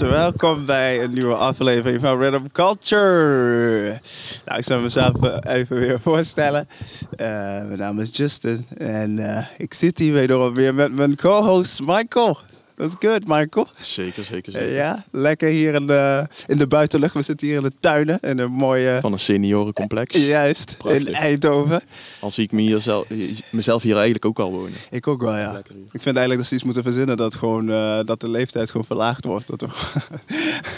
Welkom bij een nieuwe aflevering van Rhythm Culture. Nou, ik zal mezelf eh, even weer voorstellen. Eh, mijn naam is Justin en eh, ik zit hier wederom weer met mijn co-host Michael. That's good, Michael. Zeker, zeker, Eh, zeker. ja, lekker hier in de, in de buitenlucht. We zitten hier in de tuinen in een mooie... Van een seniorencomplex. Juist, in Prachtig. Eindhoven. Al zie ik me hier zelf, mezelf hier eigenlijk ook al wonen. Ik ook wel, ja. Ik vind eigenlijk dat ze iets moeten verzinnen dat, gewoon, eh, dat de leeftijd gewoon verlaagd wordt. Dat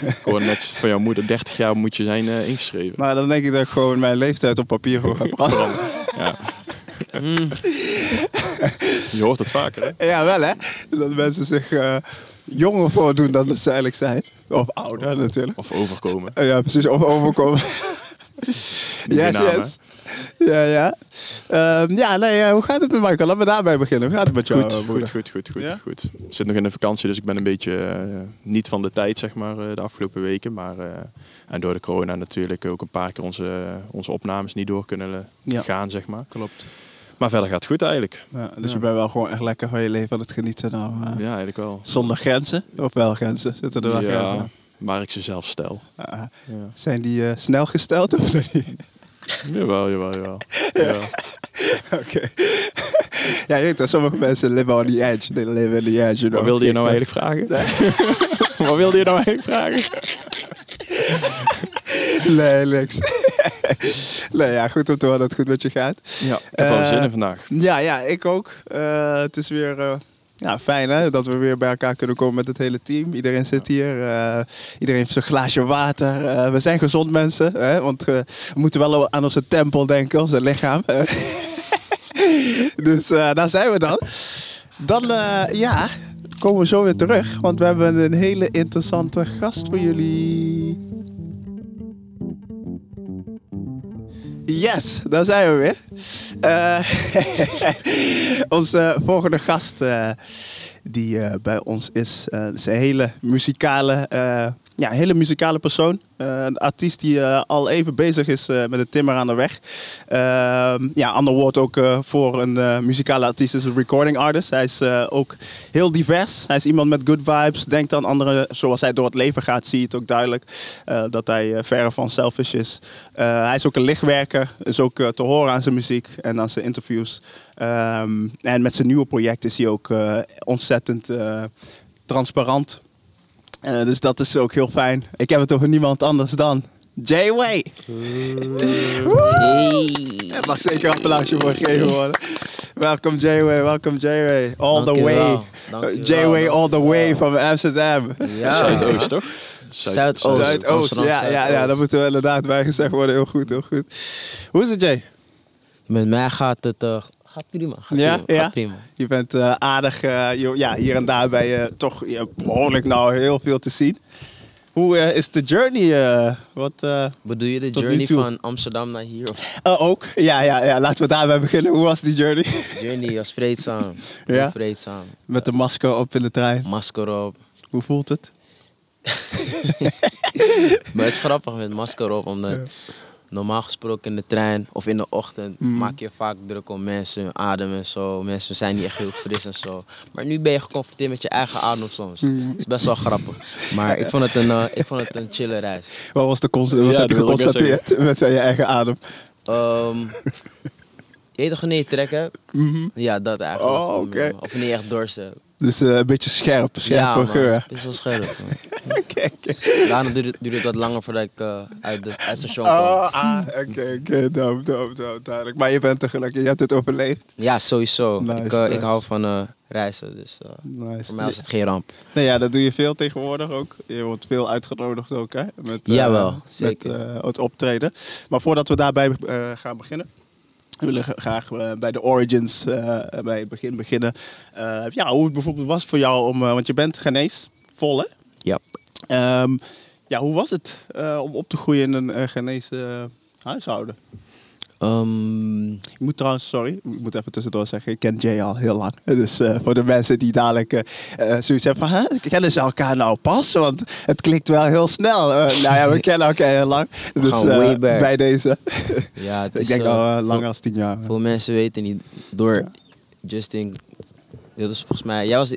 Ik hoor net van jouw moeder, 30 jaar moet je zijn eh, ingeschreven. maar dan denk ik dat ik gewoon mijn leeftijd op papier gewoon ga veranderen. Ja. Je hoort het vaker, hè? Ja, wel hè. Dat mensen zich eh, jonger voordoen dan dat ze eigenlijk zijn. Of ouder natuurlijk. Of overkomen. Eh, ja, precies. Of overkomen. Yes, yes. Ja, ja. Ehm, ja, nee, eh, hoe gaat het met Michael? Laten we daarbij beginnen. Hoe gaat het met jou, Goed, goed, goed, goed, goed, Ja? goed. Ik zit nog in de vakantie, dus ik ben een beetje niet van de tijd, zeg maar, de afgelopen weken. Maar, en door de corona natuurlijk ook een paar keer onze, onze opnames niet door kunnen Ja. gaan, zeg maar. Klopt. Maar verder gaat het goed eigenlijk. Ja, dus Ja. je bent wel gewoon echt lekker van je leven aan het genieten nou. Ja, eigenlijk wel. Zonder grenzen? Of wel grenzen? Zitten er wel Ja, grenzen? waar ik ze zelf stel. Ja. zijn die eh, snel gesteld of niet? Jawel, jawel, jawel. Ja. Oké. ja, je weet dat sommige mensen live on the edge. They live in the edge. You know? Wat wilde je nou eigenlijk vragen? Wat wilde je nou eigenlijk vragen? Nee, niks. nee, ja, goed om te horen dat het goed met je gaat. Ja, ik heb wel Eh, zin in vandaag. Ja, ja, ik ook. Eh, het is weer eh, ja, fijn hè, dat we weer bij elkaar kunnen komen met het hele team. Iedereen zit hier. eh, iedereen heeft zijn glaasje water. Eh, we zijn gezond mensen. Hè, want eh, we moeten wel aan onze tempel denken, onze lichaam. Eh, dus eh, daar zijn we dan. Dan, eh, ja, komen we zo weer terug. Want we hebben een hele interessante gast voor jullie. Yes, daar zijn we weer. Eh, onze volgende gast eh, die eh, bij ons is, is een hele muzikale, ja, hele muzikale persoon. Eh, een artiest die eh, al even bezig is eh, met het timmer aan de weg. Ehm, ja, ander woord ook voor een muzikale artiest is een recording artist. Hij is ook heel divers. Hij is iemand met good vibes. Denkt aan anderen zoals hij door het leven gaat. Zie je het ook duidelijk dat hij verre van selfish is. Hij is ook een lichtwerker. Is ook te horen aan zijn muziek en aan zijn interviews. Ehm, en met zijn nieuwe project is hij ook ontzettend transparant. Eh, dus dat is ook heel fijn. Ik heb het over niemand anders dan J-Way. Er mag zeker een applausje voor gegeven worden. Welkom J-Way, welkom J-Way. All the way. J-Way all the way from Amsterdam. Ja. Zuidoost, toch? Zuidoost. Zuidoost, ja, ja, ja, dat moet er inderdaad bij gezegd worden. Heel goed, heel goed. Hoe is het Jay? Met mij gaat het uh, gaat prima. Gaat Ja? prima, Ja? Gaat prima. Je bent eh, aardig, eh, je- ja, hier en daar ben je toch ja, behoorlijk nou heel veel te zien. Hoe eh, is de journey? wat, Bedoel je de journey van Amsterdam naar hier? Ook? Ja, ja, ja, laten we daarbij beginnen. Hoe was die journey? de journey was vreedzaam. Ja? Vreedzaam. Met de masker op in de trein. Masker op. Hoe voelt het? Maar het is grappig met masker op, omdat normaal gesproken in de trein of in de ochtend Mm. maak je vaak druk om mensen, hun adem en zo. Mensen zijn niet echt heel fris en zo. Maar nu ben je geconfronteerd met je eigen adem soms. Mm. Het is best wel grappig. Maar ik vond het een, eh, ik vond het een chille reis. Wat, was de wat Ja, heb je dat geconstateerd met je eigen adem? Ehm je weet toch wanneer je trek hebt? Mhm. Ja, dat eigenlijk. Oh, oké. eh, Of wanneer je echt dorst hebt. Dus eh, een beetje scherp, scherpe ja, geur. Is wel scherp. oké. Daarna duurde het, wat langer voordat ik eh, uit, de, uit het station kwam. Oh, ah, oké, oké, dope, dope, dope, duidelijk. Maar je bent er gelukkig, je hebt het overleefd. Ja, sowieso. Nice, ik, eh, nice. ik hou van reizen, dus Nice. voor mij was het geen ramp. Nee, ja, dat doe je veel tegenwoordig ook. Je wordt veel uitgenodigd ook, hè? Met, Jawel, Met zeker. eh, het optreden. Maar voordat we daarbij gaan beginnen... We willen gra- graag eh, bij de origins, eh, bij het begin beginnen. Eh, ja, hoe het bijvoorbeeld was voor jou om... want je bent Ghanese, vol hè? Ja. Ehm, ja, hoe was het om op te groeien in een Ghanese eh, huishouden? Ehm, Ik moet trouwens, sorry, ik moet even tussendoor zeggen, ik ken Jay al heel lang. Dus eh, voor de mensen die dadelijk eh, zoiets hebben van, hè, kennen ze elkaar nou pas? Want het klikt wel heel snel. Nou ja, we kennen elkaar heel lang. Dus bij deze, ja, het ik is, denk eh, nou eh, langer dan tien jaar. Veel mensen weten niet. Door Justin. Dit is volgens mij. Jij was.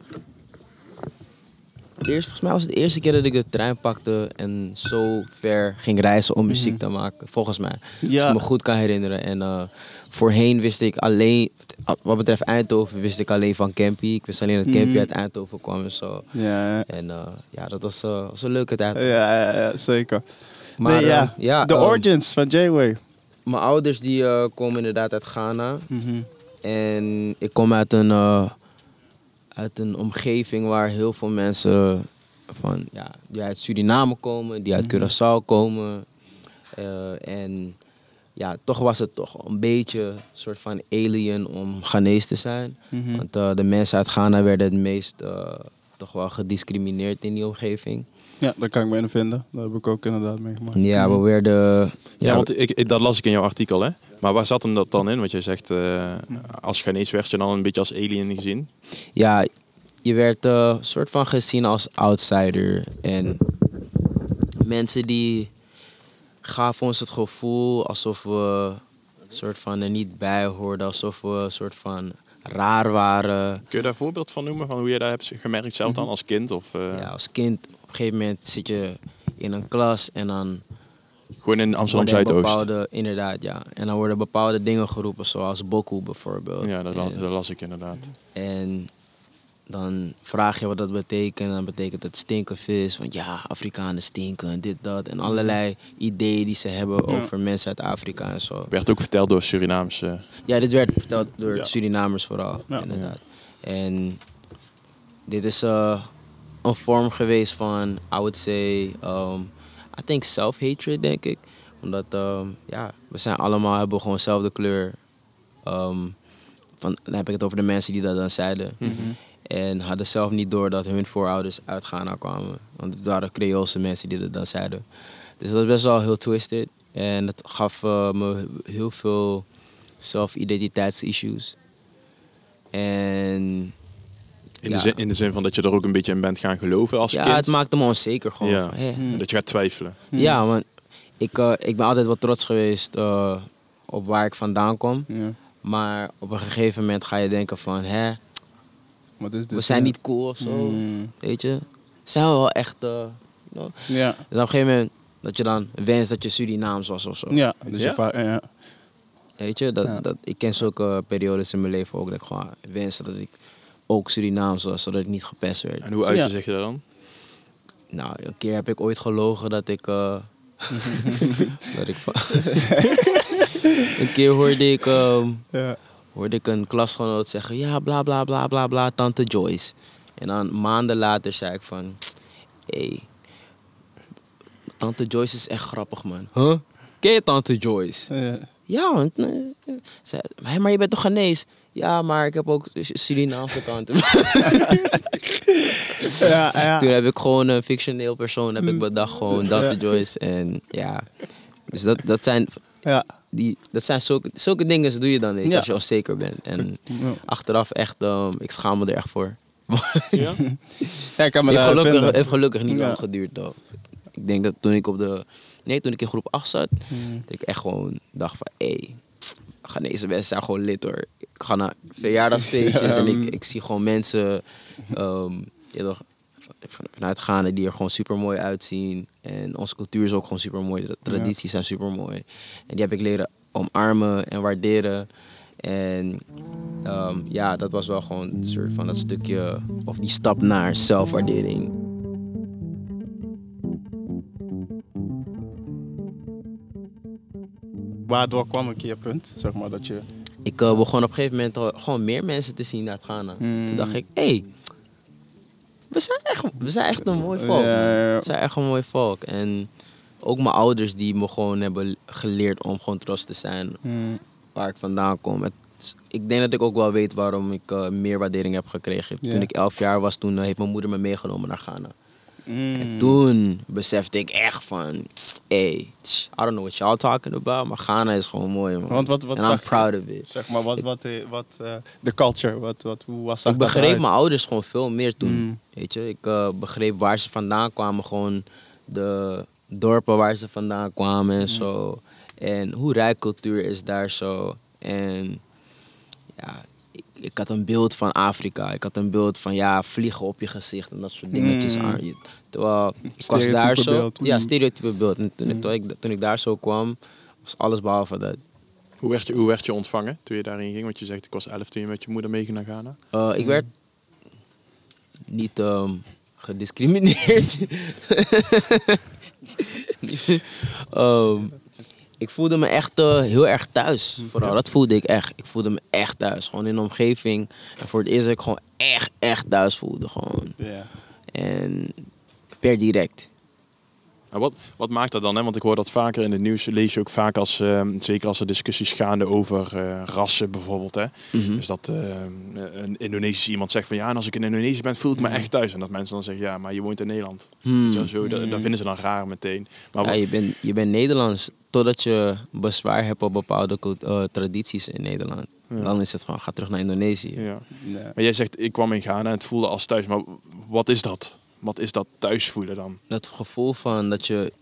Eerst, volgens mij was het de eerste keer dat ik de trein pakte en zo ver ging reizen om muziek te maken. Volgens mij. Als Ja. ik me goed kan herinneren. En eh, voorheen wist ik alleen, wat betreft Eindhoven, wist ik alleen van Campy. Ik wist alleen dat Campy Mhm. uit Eindhoven kwam en zo. Ja, En eh, ja, dat was, eh, was een leuke tijd. ja, ja, ja, zeker. Maar nee, ja. ja, de ehm, origins van J-Way. Mijn ouders die komen inderdaad uit Ghana. Mhm. En ik kom uit een, uit een omgeving waar heel veel mensen van, ja, die uit Suriname komen, die uit Mhm. Curaçao komen. Eh, en ja, toch was het toch een beetje een soort van alien om Ghanese te zijn. Mhm. Want eh, de mensen uit Ghana werden het meest eh, toch wel gediscrimineerd in die omgeving. Ja, daar kan ik me in vinden. Dat heb ik ook inderdaad meegemaakt. Ja, we werden... Ja, Ja, want ik, ik- dat las ik in jouw artikel, hè? Maar waar zat hem dat dan in? Want jij zegt, eh, als Ghanese werd je dan een beetje als alien gezien. ja, je werd eh, soort van gezien als outsider. En mensen die gaven ons het gevoel alsof we soort van er niet bij hoorden. Alsof we een soort van raar waren. Kun je daar een voorbeeld van noemen? Van hoe je dat hebt gemerkt zelf dan als kind? Of eh, Ja, als kind, op een gegeven moment zit je in een klas en dan gewoon in Amsterdam er Zuidoost? bepaalde, inderdaad, ja. En dan worden bepaalde dingen geroepen, zoals boku bijvoorbeeld. Ja, dat, En- dat las ik inderdaad. En dan vraag je wat dat betekent. En dan betekent het stinken vis. Want ja, Afrikanen stinken, dit, dat. En allerlei ideeën die ze hebben Ja. over mensen uit Afrika en zo. Werd ook verteld door Surinaamse. Ja, dit werd verteld door Ja. Surinamers vooral, Ja. inderdaad. En dit is eh, een vorm geweest van, I would say, um, I think self-hatred, denk ik. Omdat, ehm, ja, we zijn allemaal, hebben gewoon dezelfde kleur. Ehm, van, dan heb ik het over de mensen die dat dan zeiden. Mhm. En hadden zelf niet door dat hun voorouders uit Ghana kwamen. Want het waren Creoolse mensen die dat dan zeiden. Dus dat was best wel heel twisted. En dat gaf eh, me heel veel zelfidentiteitsissues. En In, Ja. de zin, in de zin van dat je er ook een beetje in bent gaan geloven als ja, kind. het maakte me onzeker gewoon. Ja. Hmm. Dat je gaat twijfelen. Ja, want ik, eh, ik ben altijd wel trots geweest eh, op waar ik vandaan kom. Ja. Maar op een gegeven moment ga je denken van, hè, Wat is dit? we zijn Ja. niet cool of zo. Mm. Weet je? Zijn we wel echt... eh? Ja. Dus op een gegeven moment dat je dan wenst dat je Surinaams was of zo. Ja, dus Ja? je ja. Weet je? Dat, Ja. dat, ik ken zulke periodes in mijn leven ook dat ik gewoon wenste dat ik ook Surinaams was, zodat ik niet gepest werd. En hoe uit Ja. zeg je dat dan? Nou, een keer heb ik ooit gelogen dat ik... eh, dat ik van... een keer hoorde ik, ehm, Ja. hoorde ik een klasgenoot zeggen... Ja, bla bla bla bla bla, tante Joyce. En dan maanden later zei ik van... Hé, hey, tante Joyce is echt grappig, man. Huh? Ken je tante Joyce? Ja. Ja, want... eh, zei, "Hé, maar je bent toch Ghanese? Ja, maar ik heb ook Surinaamse tante. Ja, ja. Toen heb ik gewoon een fictioneel persoon heb ik bedacht, gewoon Dr. Joyce. En ja, dus dat, dat zijn, Ja. die, dat zijn zulke, zulke dingen doe je dan niet Ja. als je onzeker bent. En Ja. achteraf echt, ehm, ik schaam me er echt voor. Ja? Ja, ik kan me heeft, gelukkig, vinden. heeft gelukkig niet Ja. lang geduurd though. Ik denk dat toen ik op de, nee toen ik in groep 8 zat, Mm. dat ik echt gewoon dacht van, hé, hey, Ghanese mensen zijn gewoon lid hoor. Ik ga naar verjaardagsfeestjes en ik, ik zie gewoon mensen ja, toch, van- van- vanuit Ghana die er gewoon super mooi uitzien. En onze cultuur is ook gewoon super mooi. De tradities zijn super mooi. En die heb ik leren omarmen en waarderen. En ehm, ja, dat was wel gewoon een soort van dat stukje, of die stap naar zelfwaardering. Waardoor kwam een keerpunt, zeg maar, dat je... Ik eh, begon op een gegeven moment gewoon meer mensen te zien uit Ghana. Toen dacht ik, hé, hey, we, zijn echt, we zijn echt een mooi volk. We zijn echt een mooi volk. En ook mijn ouders die me gewoon hebben geleerd om gewoon trots te zijn Mm. waar ik vandaan kom. Het, ik denk dat ik ook wel weet waarom ik eh, meer waardering heb gekregen. Toen ik elf jaar was, toen eh, heeft mijn moeder me meegenomen naar Ghana. Mm. En toen besefte ik echt van, hey, tch, I don't know what y'all talking about, maar Ghana is gewoon mooi man. Want wat, wat En I'm je? proud of it. Zeg maar, wat, wat, eh, wat eh, de culture, wat, wat, hoe was dat Ik begreep mijn ouders gewoon veel meer toen. Mm. Weet je, ik eh, begreep waar ze vandaan kwamen, gewoon de dorpen waar ze vandaan kwamen en zo. En hoe rijk cultuur is daar zo. En ja, ik, had een beeld van Afrika. Ik had een beeld van ja, vliegen op je gezicht en dat soort dingetjes. Mm. aan je. Terwijl ik was daar zo. beeld. Ja, Mm. stereotype beeld. En toen, ik, toen, ik, toen ik daar zo kwam, was alles behalve dat. Hoe werd, je, hoe werd je ontvangen toen je daarin ging? Want je zegt, ik was elf toen je met je moeder meeging naar Ghana. Uh, Mm. ik werd niet ehm, gediscrimineerd. Ehm, ik voelde me echt eh, heel erg thuis. Vooral, dat voelde ik echt. Ik voelde me echt thuis. Gewoon in de omgeving. En voor het eerst dat ik gewoon echt, echt thuis voelde. Gewoon. Ja. En per direct. Maar wat, wat maakt dat dan? Hè? Want ik hoor dat vaker in het nieuws. Lees je ook vaak als, ehm, zeker als er discussies gaande over eh, rassen bijvoorbeeld. Hè? Mhm. Dus dat ehm, een Indonesisch iemand zegt van ja, en als ik in Indonesië ben, voel ik me echt thuis. En dat mensen dan zeggen ja, maar je woont in Nederland. Hmm. Wel, Zo, dat, dat vinden ze dan raar meteen. Maar Ja, je, bent, je bent Nederlands totdat je bezwaar hebt op bepaalde eh, tradities in Nederland. Ja. Dan is het gewoon, ga terug naar Indonesië. ja. Ja. Maar jij zegt, ik kwam in Ghana en het voelde als thuis. Maar wat is dat? Wat is dat thuis voelen dan? dat gevoel van dat je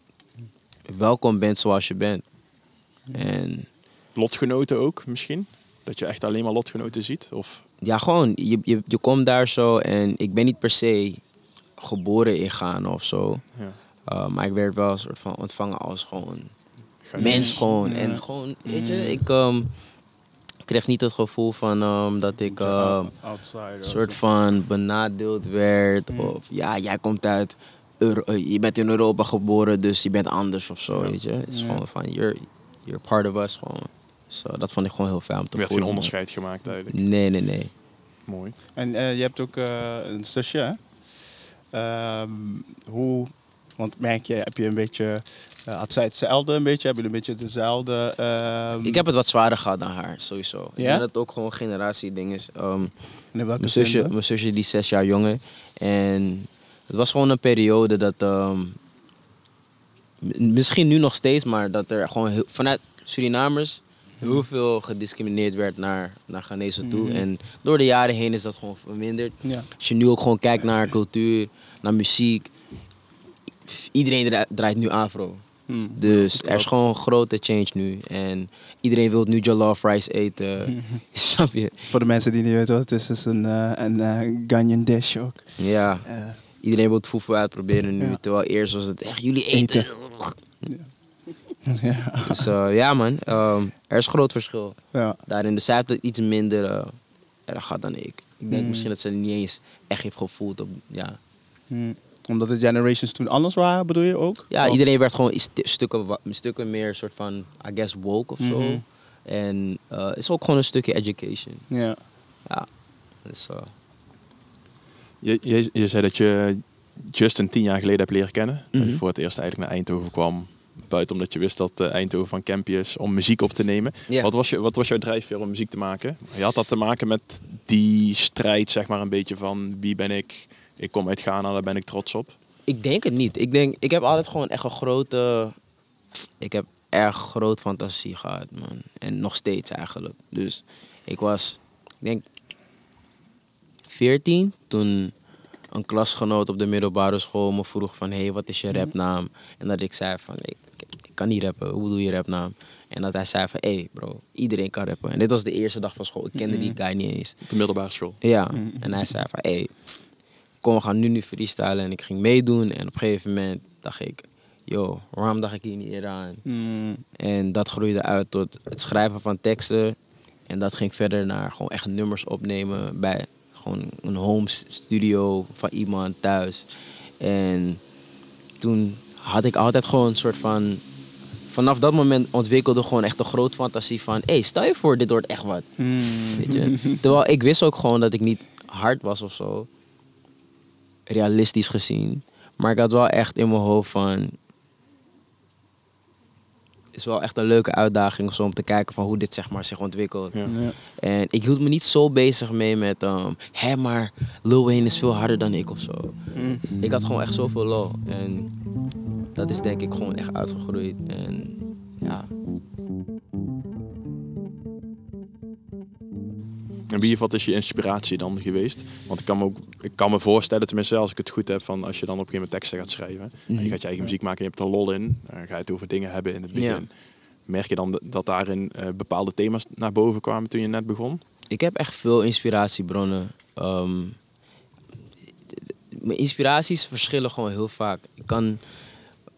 welkom bent zoals je bent. En Lotgenoten ook misschien? Dat je echt alleen maar lotgenoten ziet? Of, ja, gewoon, je, je, je komt daar zo en ik ben niet per se geboren in Ghana of zo. ja. Uh, maar ik werd wel een soort van ontvangen als gewoon Ghanese. mens gewoon. Ja. En gewoon, weet je, ik ehm, kreeg niet het gevoel van ehm, dat ik Outsider. een soort van benadeeld werd. Of ja, jij komt uit, Euro- eh, je bent in Europa geboren, dus je bent anders of zo, Ja. weet je. Het is Ja. gewoon van, you're, you're part of us gewoon. Zo, dat vond ik gewoon heel fijn om te Er werd geen voelen. onderscheid gemaakt eigenlijk. Nee, nee, nee. Mooi. En eh, je hebt ook eh, een zusje, hè? Ehm, hoe, want merk je, heb je een beetje, eh, had zij hetzelfde een beetje? Hebben jullie een beetje dezelfde? ehm, Ik heb het wat zwaarder gehad dan haar, sowieso. Ik Ja? denk dat het ook gewoon generatieding is. Ehm, mijn, zusje, dan? mijn zusje die is zes jaar jonger. En het was gewoon een periode dat... ehm, misschien nu nog steeds, maar dat er gewoon heel- vanuit Surinamers heel veel gediscrimineerd werd naar, naar Ghanese toe. Mhm. En door de jaren heen is dat gewoon verminderd. Ja. Als je nu ook gewoon kijkt naar cultuur, naar muziek. Iedereen dra- draait nu afro. Hmm. Dus Klopt. er is gewoon een grote change nu. En iedereen wil nu jollof rice eten. Snap je? Voor de mensen die niet weten wat het is, is een, eh, een eh, Ghanaian dish ook. Ja, Eh, iedereen wil het fufu uitproberen nu. Ja. Terwijl eerst was het echt, jullie eten. ja. Dus ja man, ehm, er is groot verschil ja. daarin. Dus zij heeft het iets minder eh, erg gehad dan ik. Ik denk Mm. misschien dat ze het niet eens echt heeft gevoeld. Op, ja, Hmm. Omdat de generations toen anders waren, bedoel je ook? ja Of- iedereen werd gewoon st- stukken, stukken meer soort van, I guess, woke of zo. Mhm. En eh, het is ook gewoon een stukje education. Ja. Ja, dus... eh, Je, je, je zei dat je Justin tien jaar geleden hebt leren kennen. Dat je Mhm. voor het eerst eigenlijk naar Eindhoven kwam. Buiten omdat je wist dat eh, Eindhoven van Campy is om muziek op te nemen. Ja. Wat, was je, wat was jouw drijfveer om muziek te maken? Je had dat te maken met die strijd, zeg maar, een beetje van wie ben ik? Ik kom uit Ghana, daar ben ik trots op. Ik denk het niet. Ik, denk, ik heb altijd gewoon echt een grote. Ik heb erg groot fantasie gehad, man. En nog steeds eigenlijk. Dus ik was, ik denk, 14 toen een klasgenoot op de middelbare school me vroeg van... hé, hey, wat is je rapnaam? En dat ik zei van, ik, kan niet rappen. Hoe bedoel je rapnaam? En dat hij zei van, hé hey bro, iedereen kan rappen. En dit was de eerste dag van school. Ik kende die guy niet eens. Op de middelbare school. Ja, en hij zei van, hé, hey, kom, we gaan nu nu freestylen. En ik ging meedoen en op een gegeven moment dacht ik, yo, waarom dacht ik hier niet eerder aan? Hmm. En dat groeide uit tot het schrijven van teksten. En dat ging verder naar gewoon echt nummers opnemen bij gewoon een home studio van iemand thuis. En toen had ik altijd gewoon een soort van... Vanaf dat moment ontwikkelde gewoon echt een groot fantasie van... Hé, hey, stel je voor, dit wordt echt wat. Hmm. Weet je? Terwijl ik wist ook gewoon dat ik niet hard was of zo. Realistisch gezien. Maar ik had wel echt in mijn hoofd van... Het is wel echt een leuke uitdaging zo om te kijken van hoe dit zeg maar, zich ontwikkelt. Ja. Ja. En ik hield me niet zo bezig mee met... ehm hé, maar Lil Wayne is veel harder dan ik of zo. Hmm. Ik had gewoon echt zoveel lol. En dat is denk ik gewoon echt uitgegroeid. En ja, En wie wat is je inspiratie dan geweest? Want ik kan me, ook, ik kan me voorstellen, tenminste als ik het goed heb, van als je dan op een gegeven moment teksten gaat schrijven. En Mhm. je gaat je eigen muziek maken en je hebt er lol in. Dan ga je het over dingen hebben in het begin. Ja. Merk je dan dat daarin eh, bepaalde thema's naar boven kwamen toen je net begon? ik heb echt veel inspiratiebronnen. Ehm, mijn inspiraties verschillen gewoon heel vaak. Ik kan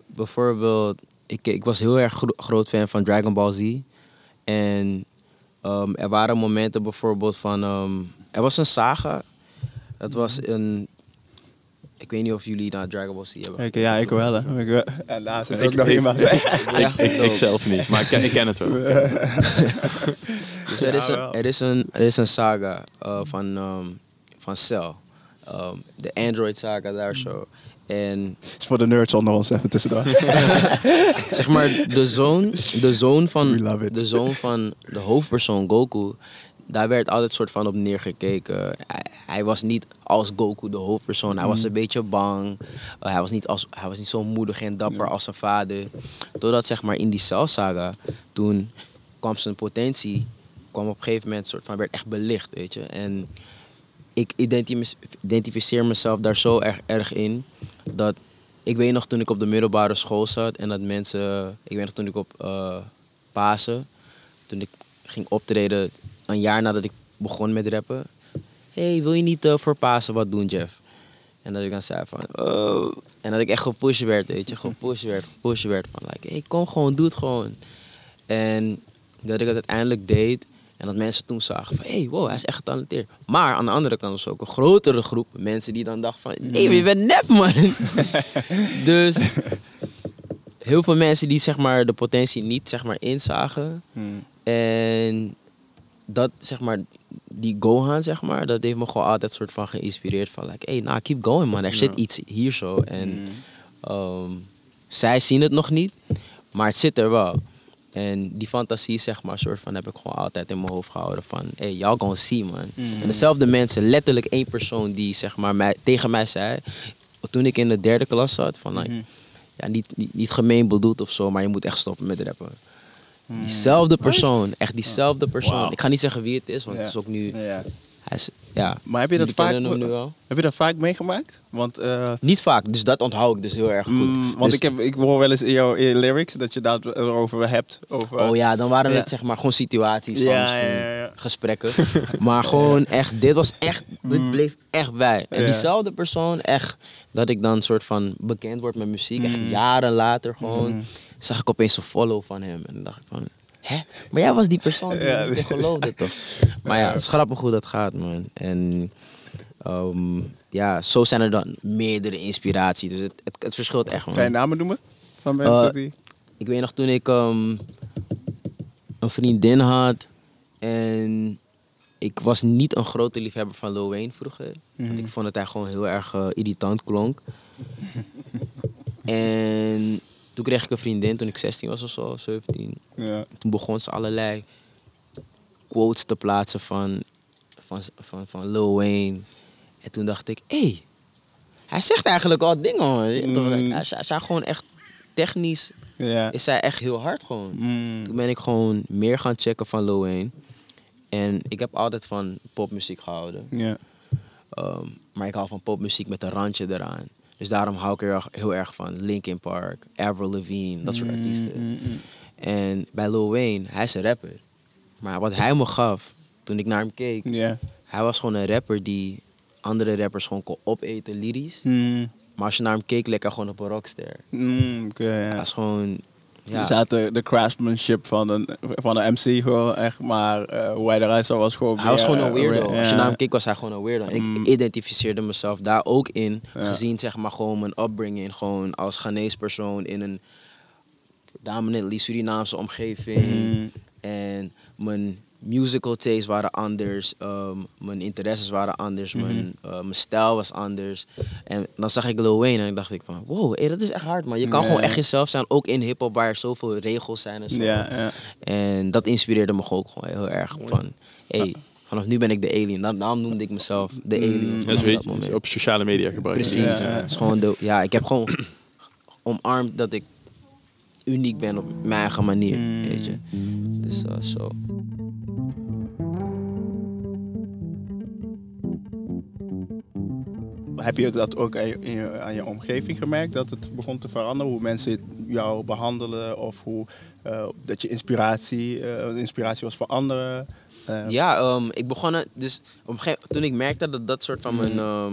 bijvoorbeeld, ik, ik was heel erg gro- groot fan van Dragon Ball Z. En ehm, er waren momenten bijvoorbeeld van, ehm, er was een saga. Het was een, ik weet niet of jullie naar Dragon Ball Z hebben. Kijk, ja, ik wel. Hè. Ik, wel. en daar zit Ik- ook nog ik- iemand. Ja, ik, ik zelf niet, maar ik ken, ik ken het wel. Dus er is, een, er is een, er is een saga eh, van, ehm, van Cell. Ehm, de Android saga daar zo. En is voor de nerds onder ons even tussendoor. zeg maar, de zoon, de zoon, van, love it. de zoon van de hoofdpersoon Goku, daar werd altijd soort van op neergekeken. Hij, hij was niet als Goku de hoofdpersoon. Hij was Mm. een beetje bang. Uh, hij, was niet als, hij was niet zo moedig en dapper als zijn vader. Totdat zeg maar in die Cell saga, toen kwam zijn potentie, kwam op een gegeven moment soort van, werd echt belicht, weet je. En ik identif- identificeer mezelf daar zo erg, in dat ik weet nog toen ik op de middelbare school zat en dat mensen, ik weet nog toen ik op eh Pasen, toen ik ging optreden een jaar nadat ik begon met rappen. hey, wil je niet eh, voor Pasen wat doen, Jeff? En dat ik dan zei van, oh. En dat ik echt gepusht werd, weet je, gepusht werd, gepusht werd. Van, like, hey, kom gewoon, doe het gewoon. En dat ik het uiteindelijk deed. En dat mensen toen zagen van, hey, wow, hij is echt getalenteerd. Maar aan de andere kant was ook een grotere groep mensen die dan dachten van, nee, je bent nep, man. dus heel veel mensen die zeg maar de potentie niet zeg maar inzagen. Hmm. En dat zeg maar, die Gohan zeg maar, dat heeft me gewoon altijd soort van geïnspireerd van, like, hey, nou, keep going man, er zit Ja. iets hier zo. En Hmm. Ehm, zij zien het nog niet, maar het zit er wel. En die fantasie, zeg maar, soort van, heb ik gewoon altijd in mijn hoofd gehouden van, hey, y'all gonna see, man. Mhm. En dezelfde mensen, letterlijk één persoon die, zeg maar, mij, tegen mij zei, toen ik in de derde klas zat, van, like, Mhm. ja, niet, niet, niet gemeen bedoeld of zo, maar je moet echt stoppen met rappen. Hmm. Diezelfde persoon, echt diezelfde persoon. Wauw. Ik ga niet zeggen wie het is, want het is ook nu. Hij is, ja. Maar heb je dat vaak, heb je dat vaak meegemaakt? Want, eh, Niet vaak, dus dat onthoud ik dus heel erg goed. mm, want Dus- ik, heb, ik hoor wel eens in jouw in lyrics dat je daar erover hebt. Over, Oh ja, dan waren Ja. het zeg maar gewoon situaties van Ja, misschien ja, gesprekken. Maar gewoon echt, dit was echt, dit bleef echt bij. En diezelfde persoon, echt, dat ik dan soort van bekend word met muziek. Echt Mm. jaren later gewoon, zag ik opeens een follow van hem. En dan dacht ik van, hè? Maar jij was die persoon die Ja. ik geloofde toch? Maar ja, het is grappig hoe dat gaat man. En ehm, ja, zo zijn er dan meerdere inspiraties. Dus het, het, het verschilt echt man. Kan je namen noemen? Van mensen Eh, die... Ik weet nog toen ik ehm, een vriendin had en ik was niet een grote liefhebber van Lil Wayne vroeger. Want Mhm. ik vond dat hij gewoon heel erg eh, irritant klonk. en toen kreeg ik een vriendin toen ik 16 was of zo, 17. Ja. Toen begon ze allerlei quotes te plaatsen van, van, van, van Lil Wayne. En toen dacht ik, hé, hey, hij zegt eigenlijk al dingen hoor. Mm. Hij, hij gewoon echt technisch Ja. is zij echt heel hard gewoon. Mm. Toen ben ik gewoon meer gaan checken van Lil Wayne. En ik heb altijd van popmuziek gehouden. Ehm, maar ik hou van popmuziek met een randje eraan. Dus daarom hou ik er heel- heel erg van Linkin Park, Avril Lavigne, dat soort artiesten. Mm, mm, mm. En bij Lil Wayne, hij is een rapper. Maar wat hij me gaf, toen ik naar hem keek, hij was gewoon een rapper die andere rappers gewoon kon opeten, lyrisch. Mm. Maar als je naar hem keek, leek hij gewoon op een rockster. Mm, ja. Hij is gewoon... Ja, de, de craftsmanship van een, van een MC gewoon echt, maar eh, hoe hij eruit zag was gewoon Hij was gewoon een eh, weirdo. Als je naar hem keek, was hij gewoon een weirdo. En Mm. ik identificeerde mezelf daar ook in. Gezien zeg maar gewoon mijn upbringing. Gewoon als Ghanese persoon in een predominantly Surinaamse omgeving. Mm. En mijn musical tastes waren anders. ehm, mijn interesses waren anders. Mhm. mijn, eh, mijn stijl was anders. En dan zag ik Lil Wayne en ik dacht ik van... Wow, hey, dat is echt hard man. Je kan gewoon echt jezelf zijn. Ook in hiphop waar er zoveel regels zijn en zo. Ja, ja. En dat inspireerde me ook gewoon heel erg. Van, hey, vanaf nu ben ik de alien. Dan, noemde ik mezelf de alien. Mm. Ja, vanaf zo weet dat je, moment. op sociale media gebruiken. Precies. Ja. Het is gewoon de, ja, ik heb gewoon omarmd dat ik uniek ben op mijn eigen manier. Mm. Weet je. Dus eh, zo. Heb je dat ook aan je, aan je omgeving gemerkt, dat het begon te veranderen? Hoe mensen jou behandelen of hoe, eh, dat je inspiratie, eh, inspiratie was voor anderen? Eh, Ja, ehm, ik begon dus op een toen ik merkte dat dat soort van mijn, Mhm. ehm,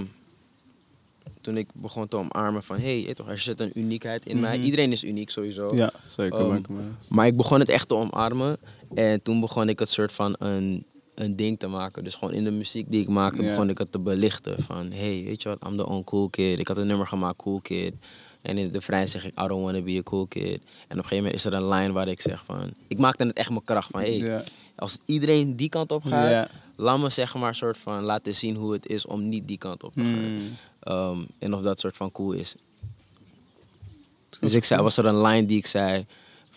toen ik begon te omarmen van, hé, hey, toch, er zit een uniekheid in mij. Mhm. Iedereen is uniek sowieso. Ja, zeker. Um. Maar ik begon het echt te omarmen en toen begon ik het soort van een, een ding te maken. Dus gewoon in de muziek die ik maakte, begon ik het te belichten van, hey, weet je wat, I'm the uncool kid. Ik had een nummer gemaakt, Cool Kid. En in de vrij zeg ik, I don't wanna be a cool kid. En op een gegeven moment is er een line waar ik zeg van, ik maakte het echt mijn kracht van, hey, als iedereen die kant op gaat, laat me zeg maar soort van laten zien hoe het is om niet die kant op te gaan. Mm. Ehm, en of dat soort van cool is. Dus ik zei, was er een line die ik zei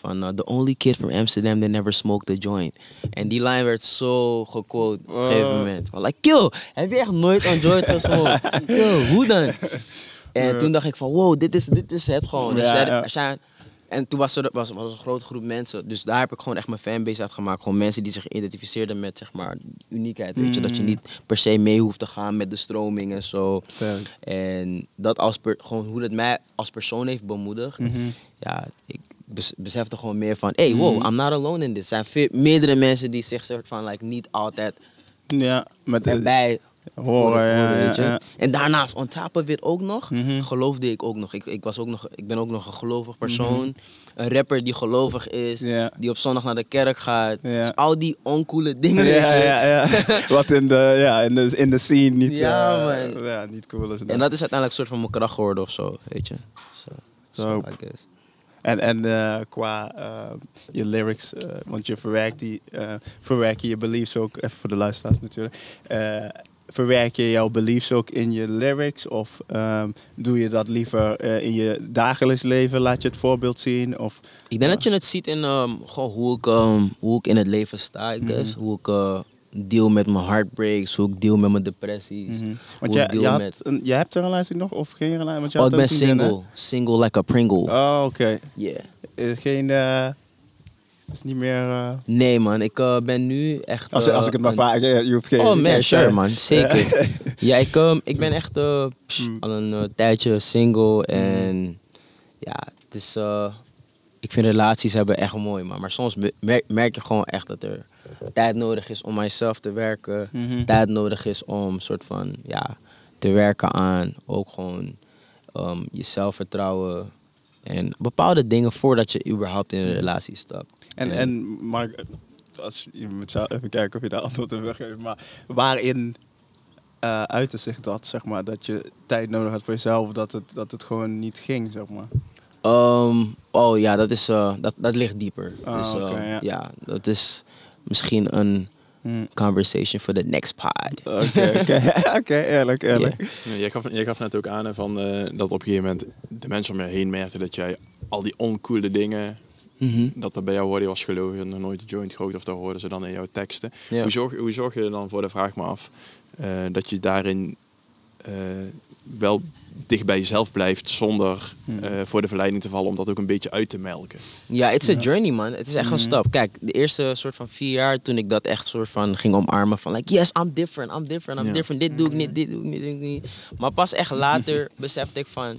van uh, the only kid from Amsterdam that never smoked a joint. En die line werd zo gequote op een gegeven Oh. moment. Van like, kill, heb je echt nooit een joint gesmokt? Yo, hoe dan? En toen dacht ik van, wow, dit is, dit is het gewoon. Dus en toen was er was, was een grote groep mensen. Dus daar heb ik gewoon echt mijn fanbase uit gemaakt. Gewoon mensen die zich identificeerden met zeg maar uniekheid. Weet je, dat je Mm. niet per se mee hoeft te gaan met de stroming en zo. Sterk. En dat als per, gewoon hoe het mij als persoon heeft bemoedigd. Mhm. Ja, ik besefte gewoon meer van, hey, wow, Mhm. I'm not alone in this. Er zijn meerdere mensen die zich soort van like, niet altijd Ja, met erbij horen, ja, ja. En daarnaast, on top of it ook nog, Mhm. geloofde ik ook nog. Ik, ik, was ook nog. ik ben ook nog een gelovig persoon. Een rapper die gelovig is, die op zondag naar de kerk gaat. Dus al die oncoole dingen, Ja, je. ja, ja. Wat in de, ja, in de, in de scene niet, Ja, eh, man. ja, niet cool is. En dat is uiteindelijk een soort van mijn kracht geworden of zo, weet je. So, so Dope. I guess. En, en eh, qua eh, je lyrics, eh, want je verwerkt die, verwerk je je beliefs ook, even voor de luisteraars natuurlijk. Verwerk je jouw beliefs ook in je lyrics? Of ehm, doe je dat liever in je dagelijks leven? Laat je het voorbeeld zien? Of, Ik denk dat je het ziet in ehm, gewoon hoe, ik, ehm, hoe ik in het leven sta, I guess. Mhm. Hoe ik deal met mijn heartbreaks, hoe ik deal met mijn depressies. Mhm. Want jij, je, had met- een, jij hebt een relatie nog of geen relatie? Want je Oh, had ik ben single. Single like a Pringle. Oh, oké. Yeah. Eh, Geen, eh, is niet meer... eh, Nee man, ik ben nu echt... als, als ik het maar een- eh, je hoeft geen... Oh man, sure man, zeker. ja, ik, ehm, ik ben echt Mm. al een tijdje single en ja, het is... ik vind relaties hebben echt mooi man, maar soms merk je gewoon echt dat er tijd nodig is om mijzelf te werken. Mhm. Tijd nodig is om soort van, ja, te werken aan ook gewoon ehm, je zelfvertrouwen en bepaalde dingen voordat je überhaupt in een relatie stapt. En, en Mark, als, je moet zelf even kijken of je daar antwoord op wil geven. Maar waarin eh uitte zich dat, zeg maar, dat je tijd nodig had voor jezelf, dat het, dat het gewoon niet ging, zeg maar? Ehm, oh ja, dat, is, eh, dat, dat ligt dieper. Ah, dus, eh, ja. ja. dat is misschien een Hm. conversation for the next pod. Oké, oké, Oké, eerlijk, eerlijk. Ja, jij, gaf, jij gaf net ook aan van, eh, dat op een gegeven moment de mensen om je heen merkten dat jij al die oncoole dingen, Mhm. dat dat bij jou hoorde, je was gelogen, nog nooit joint gerookt of dat hoorden ze dan in jouw teksten. Ja. Hoe, zorg, hoe zorg je er dan voor, de vraag me af, eh, dat je daarin eh, wel dicht bij jezelf blijft zonder Hmm. eh, voor de verleiding te vallen om dat ook een beetje uit te melken? Ja, it's a journey, man. Het is echt een Mhm. stap. Kijk, de eerste soort van vier jaar toen ik dat echt soort van ging omarmen van like, yes, I'm different, I'm different, I'm Ja. different. Dit doe ik niet, dit doe ik niet, dit doe ik niet. Maar pas echt later besefte ik van,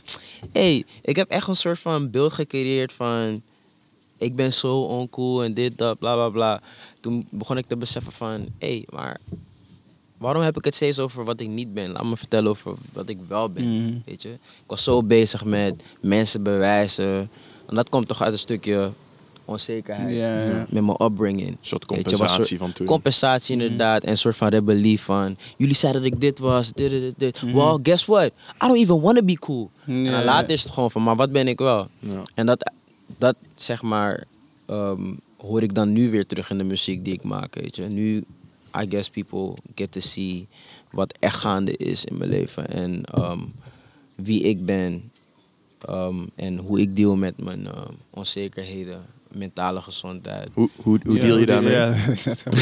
hey, ik heb echt een soort van beeld gecreëerd van, ik ben zo oncool en dit, dat, bla, bla, bla. Toen begon ik te beseffen van, hey, maar waarom heb ik het steeds over wat ik niet ben? Laat me vertellen over wat ik wel ben. Mhm. Weet je? Ik was zo bezig met mensen bewijzen. En dat komt toch uit een stukje onzekerheid. Met mijn upbringing. Een soort Weet je, was compensatie soort van toen. Compensatie inderdaad. En een soort van rebellie van... Jullie zeiden dat ik dit was, dit, dit, dit. Mhm. Well, guess what? I don't even want to be cool. En later is het gewoon van... Maar wat ben ik wel? Ja. En dat, dat zeg maar... ehm, hoor ik dan nu weer terug in de muziek die ik maak, weet je. Nu, I guess people get to see wat echt gaande is in mijn leven. En ehm, wie ik ben. ehm, en hoe ik deal met mijn ehm, onzekerheden, mentale gezondheid. Hoe, hoe, hoe Ja, deal je daarmee? Ja.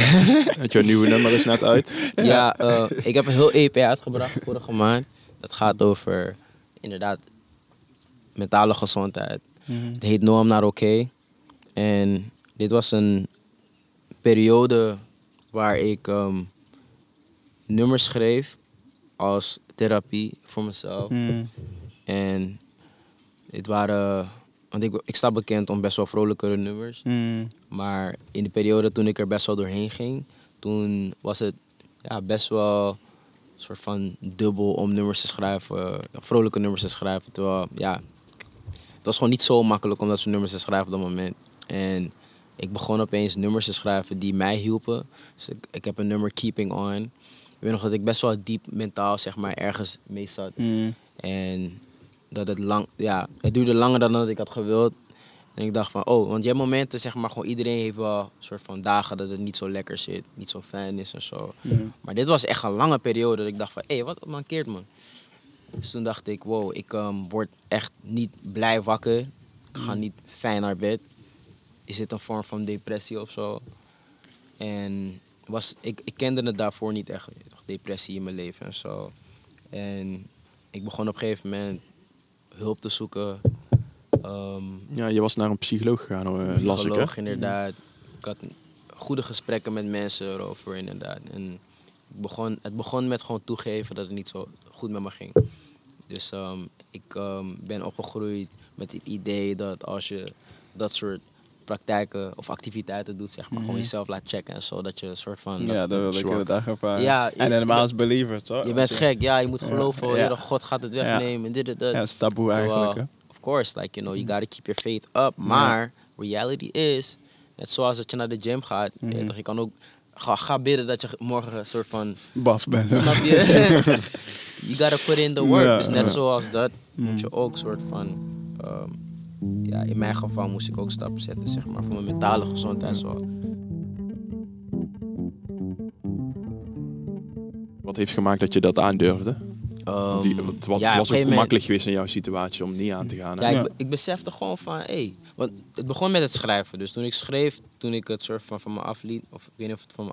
Jouw nieuwe nummer is net uit. Ja, eh, ik heb een heel EP uitgebracht vorige maand. Dat gaat over inderdaad mentale gezondheid. Mhm. Het heet No I'm Not Okay. En dit was een periode waar ik ehm, nummers schreef als therapie voor mezelf. Mhm. En dit waren, want ik, ik sta bekend om best wel vrolijkere nummers. Mhm. Maar in de periode toen ik er best wel doorheen ging, toen was het ja, best wel een soort van dubbel om nummers te schrijven, vrolijke nummers te schrijven. Terwijl, ja, het was gewoon niet zo makkelijk om dat soort nummers te schrijven op dat moment. En ik begon opeens nummers te schrijven die mij hielpen. Dus ik, ik heb een nummer Keeping On. Ik weet nog dat ik best wel diep mentaal zeg maar ergens mee zat. Mm. En dat het lang, ja, het duurde langer dan dat ik had gewild. En ik dacht van, oh, want je hebt momenten, zeg maar, gewoon iedereen heeft wel een soort van dagen dat het niet zo lekker zit, niet zo fijn is en zo. Mm. Maar dit was echt een lange periode dat ik dacht van, hé, hey, wat mankeert me? Dus toen dacht ik, wow, ik ehm, word echt niet blij wakker. Ik ga niet fijn naar bed. Is dit een vorm van depressie of zo? En was, ik, ik kende het daarvoor niet echt, depressie in mijn leven en zo. En ik begon op een gegeven moment hulp te zoeken. Ehm, Ja, je was naar een psycholoog gegaan, uh, las ik. Hè? psycholoog, inderdaad. Ik had goede gesprekken met mensen erover, inderdaad. En ik begon, het begon met gewoon toegeven dat het niet zo goed met me ging. Dus ehm, ik ehm, ben opgegroeid met het idee dat als je dat soort praktijken of activiteiten doet, zeg maar, gewoon jezelf laat checken en zo, dat je een soort van... Ja, dat wil ik inderdaad ervaren. Ja, je- en helemaal als believer, toch? Je bent gek, ja, je moet geloven, Ja. ja. God gaat het wegnemen, dit, dit, dat. Ja, dat is taboe eigenlijk. Of course, like, you know, you gotta keep your faith up. Maar reality is, net zoals dat je naar de gym gaat, je, Mhm. toch, je kan ook, ga, ga bidden dat je morgen een soort van, Bas bent. snap je? you gotta put in the work. Ja, dus net ja. Mhm. zoals dat, moet je ook soort van, ehm, ja, in mijn geval moest ik ook stappen zetten, zeg maar, voor mijn mentale gezondheid. Zo. Wat heeft gemaakt dat je dat aandurfde? Die- Ehm, het, wa- ja, het was ook makkelijk geweest in jouw situatie om niet aan te gaan. hè? Ja. Ik, ik besefte gewoon van, hé, hey, want het begon met het schrijven. Dus toen ik schreef, toen ik het soort van van me afliet, of ik weet niet of het van me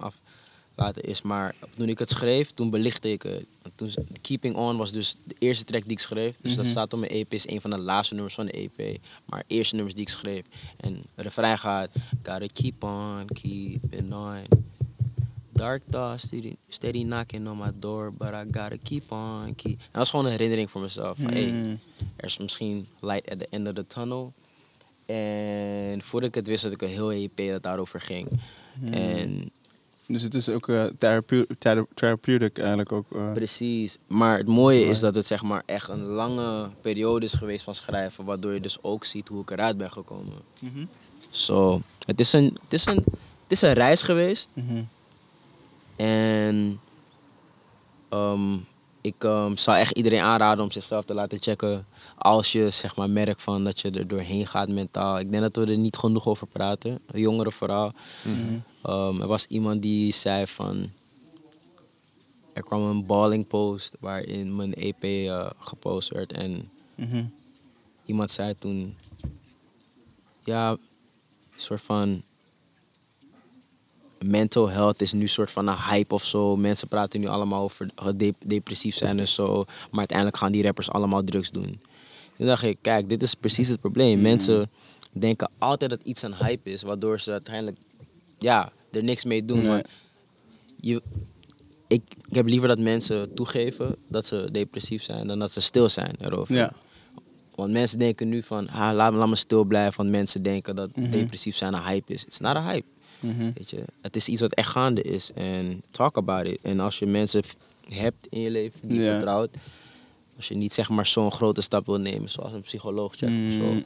is, maar toen ik het schreef, toen belichtte ik het. En Toen, Keeping On was dus de eerste track die ik schreef. Dus dat Mhm. staat op mijn EP, is een van de laatste nummers van de EP. Maar eerste nummers die ik schreef. En het refrein gaat, gotta keep on, keeping on. Dark thoughts steady, steady knocking on my door, but I gotta keep on, keep... En dat was gewoon een herinnering voor mezelf. Van, hey, Mm. er is misschien light at the end of the tunnel. En voordat ik het wist, had ik een heel EP dat daarover ging. En Dus het is ook therapeu- thera- therapeutic eigenlijk ook. eh. precies. Maar het mooie is dat het zeg maar echt een lange periode is geweest van schrijven. Waardoor je dus ook ziet hoe ik eruit ben gekomen. Mhm. Zo, het, is een, het, is een, het is een reis geweest. Mhm. En ehm, ik ehm, zou echt iedereen aanraden om zichzelf te laten checken. Als je zeg maar merkt van dat je er doorheen gaat mentaal. Ik denk dat we er niet genoeg over praten. Jongeren vooral. Mhm. Ehm, er was iemand die zei van... Er kwam een balling post waarin mijn EP eh, gepost werd. En Mhm. iemand zei toen... Ja, een soort van... Mental health is nu een soort van een hype of zo. Mensen praten nu allemaal over de- depressief zijn en zo. Maar uiteindelijk gaan die rappers allemaal drugs doen. Toen dacht ik, kijk, dit is precies het probleem. Mensen denken altijd dat iets een hype is. Waardoor ze uiteindelijk ja, er niks mee doen. Nee. Je, ik, ik heb liever dat mensen toegeven dat ze depressief zijn... dan dat ze stil zijn erover. Ja. Want mensen denken nu van, ah, laat, laat me stil blijven. Want mensen denken dat Mhm. depressief zijn een hype is. Het is not een hype. Mhm. Weet je? Het is iets wat echt gaande is. En talk about it. En als je mensen hebt in je leven die je Ja. vertrouwt. Als je niet zeg maar zo'n grote stap wil nemen. Zoals een psycholoog checken of zo.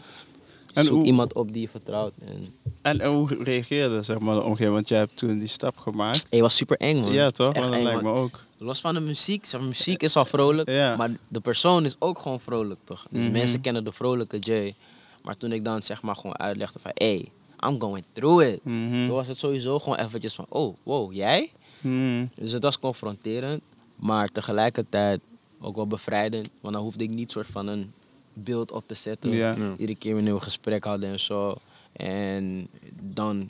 En Zoek hoe- iemand op die je vertrouwt. En, En, en hoe reageerde zeg maar, de omgeving? Want jij hebt toen die stap gemaakt. hey, was super eng man. Ja, Het toch? dat lijkt me ook. Los van de muziek. Zeg muziek is al vrolijk. Ja. Maar de persoon is ook gewoon vrolijk toch? Dus Mhm. mensen kennen de vrolijke Jay. Maar toen ik dan zeg maar gewoon uitlegde van... Hey, I'm going through it. Mhm. Toen was het sowieso gewoon eventjes van... Oh, wow, jij? Mhm. Dus het was confronterend, maar tegelijkertijd ook wel bevrijdend. Want dan hoefde ik niet soort van een beeld op te zetten. Ja. Ja. Iedere keer wanneer we een gesprek hadden en zo. En dan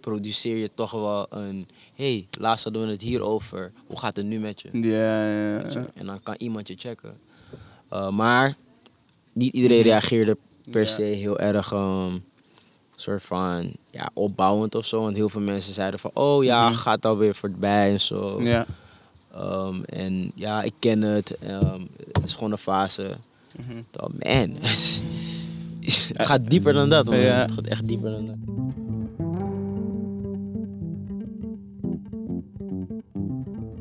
produceer je toch wel een... hey, laatst hadden we het hier over. Hoe gaat het nu met je? Ja, ja, Weet je? ja. En dan kan iemand je checken. Uh, maar niet iedereen reageerde per se heel erg... ehm, soort van ja, opbouwend of zo. Want heel veel mensen zeiden van... Oh ja, Mhm. gaat alweer voorbij en zo. Ja. Ehm, en ja, ik ken het. Ehm, het is gewoon een fase. Mhm. Oh, man. het gaat dieper dan dat, man. Ja. Het gaat echt dieper dan dat.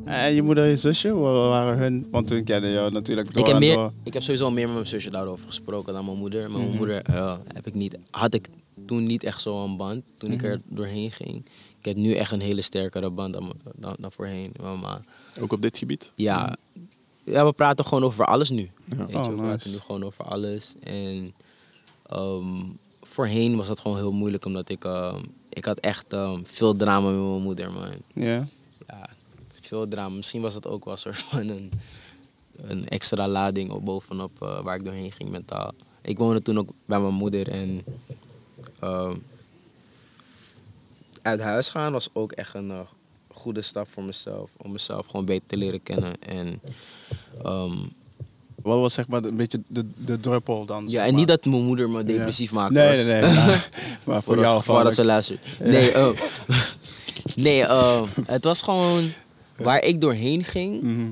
En je moeder en je zusje, waren hun? Want toen kende je natuurlijk door Ik heb, meer, door. ik heb sowieso meer met mijn zusje daarover gesproken dan mijn moeder. Met Mhm. mijn moeder eh, heb ik niet, had ik toen niet echt zo'n band, toen ik Mhm. er doorheen ging. Ik heb nu echt een hele sterkere band dan, dan, dan voorheen. Maar, maar Ook op dit gebied? ja, ja, we praten gewoon over alles nu. Ja. Weet je, Oh, we praten nu gewoon over alles. En ehm, voorheen was dat gewoon heel moeilijk, omdat ik, ehm, ik had echt ehm, veel drama met mijn moeder, man. Ja. Ja, veel drama. Misschien was het ook wel een soort van een, een extra lading op bovenop eh, waar ik doorheen ging mentaal. Ik woonde toen ook bij mijn moeder en uit huis gaan was ook echt een eh, goede stap voor mezelf. Om mezelf gewoon beter te leren kennen. En, ehm, Wat was zeg maar een beetje de, de druppel dan? ja, en maar? niet dat mijn moeder me depressief maakte. Nee, nee, nee. Maar, maar voor jou geval dat ze luistert. Nee, eh, nee eh, het was gewoon waar ik doorheen ging. Mhm.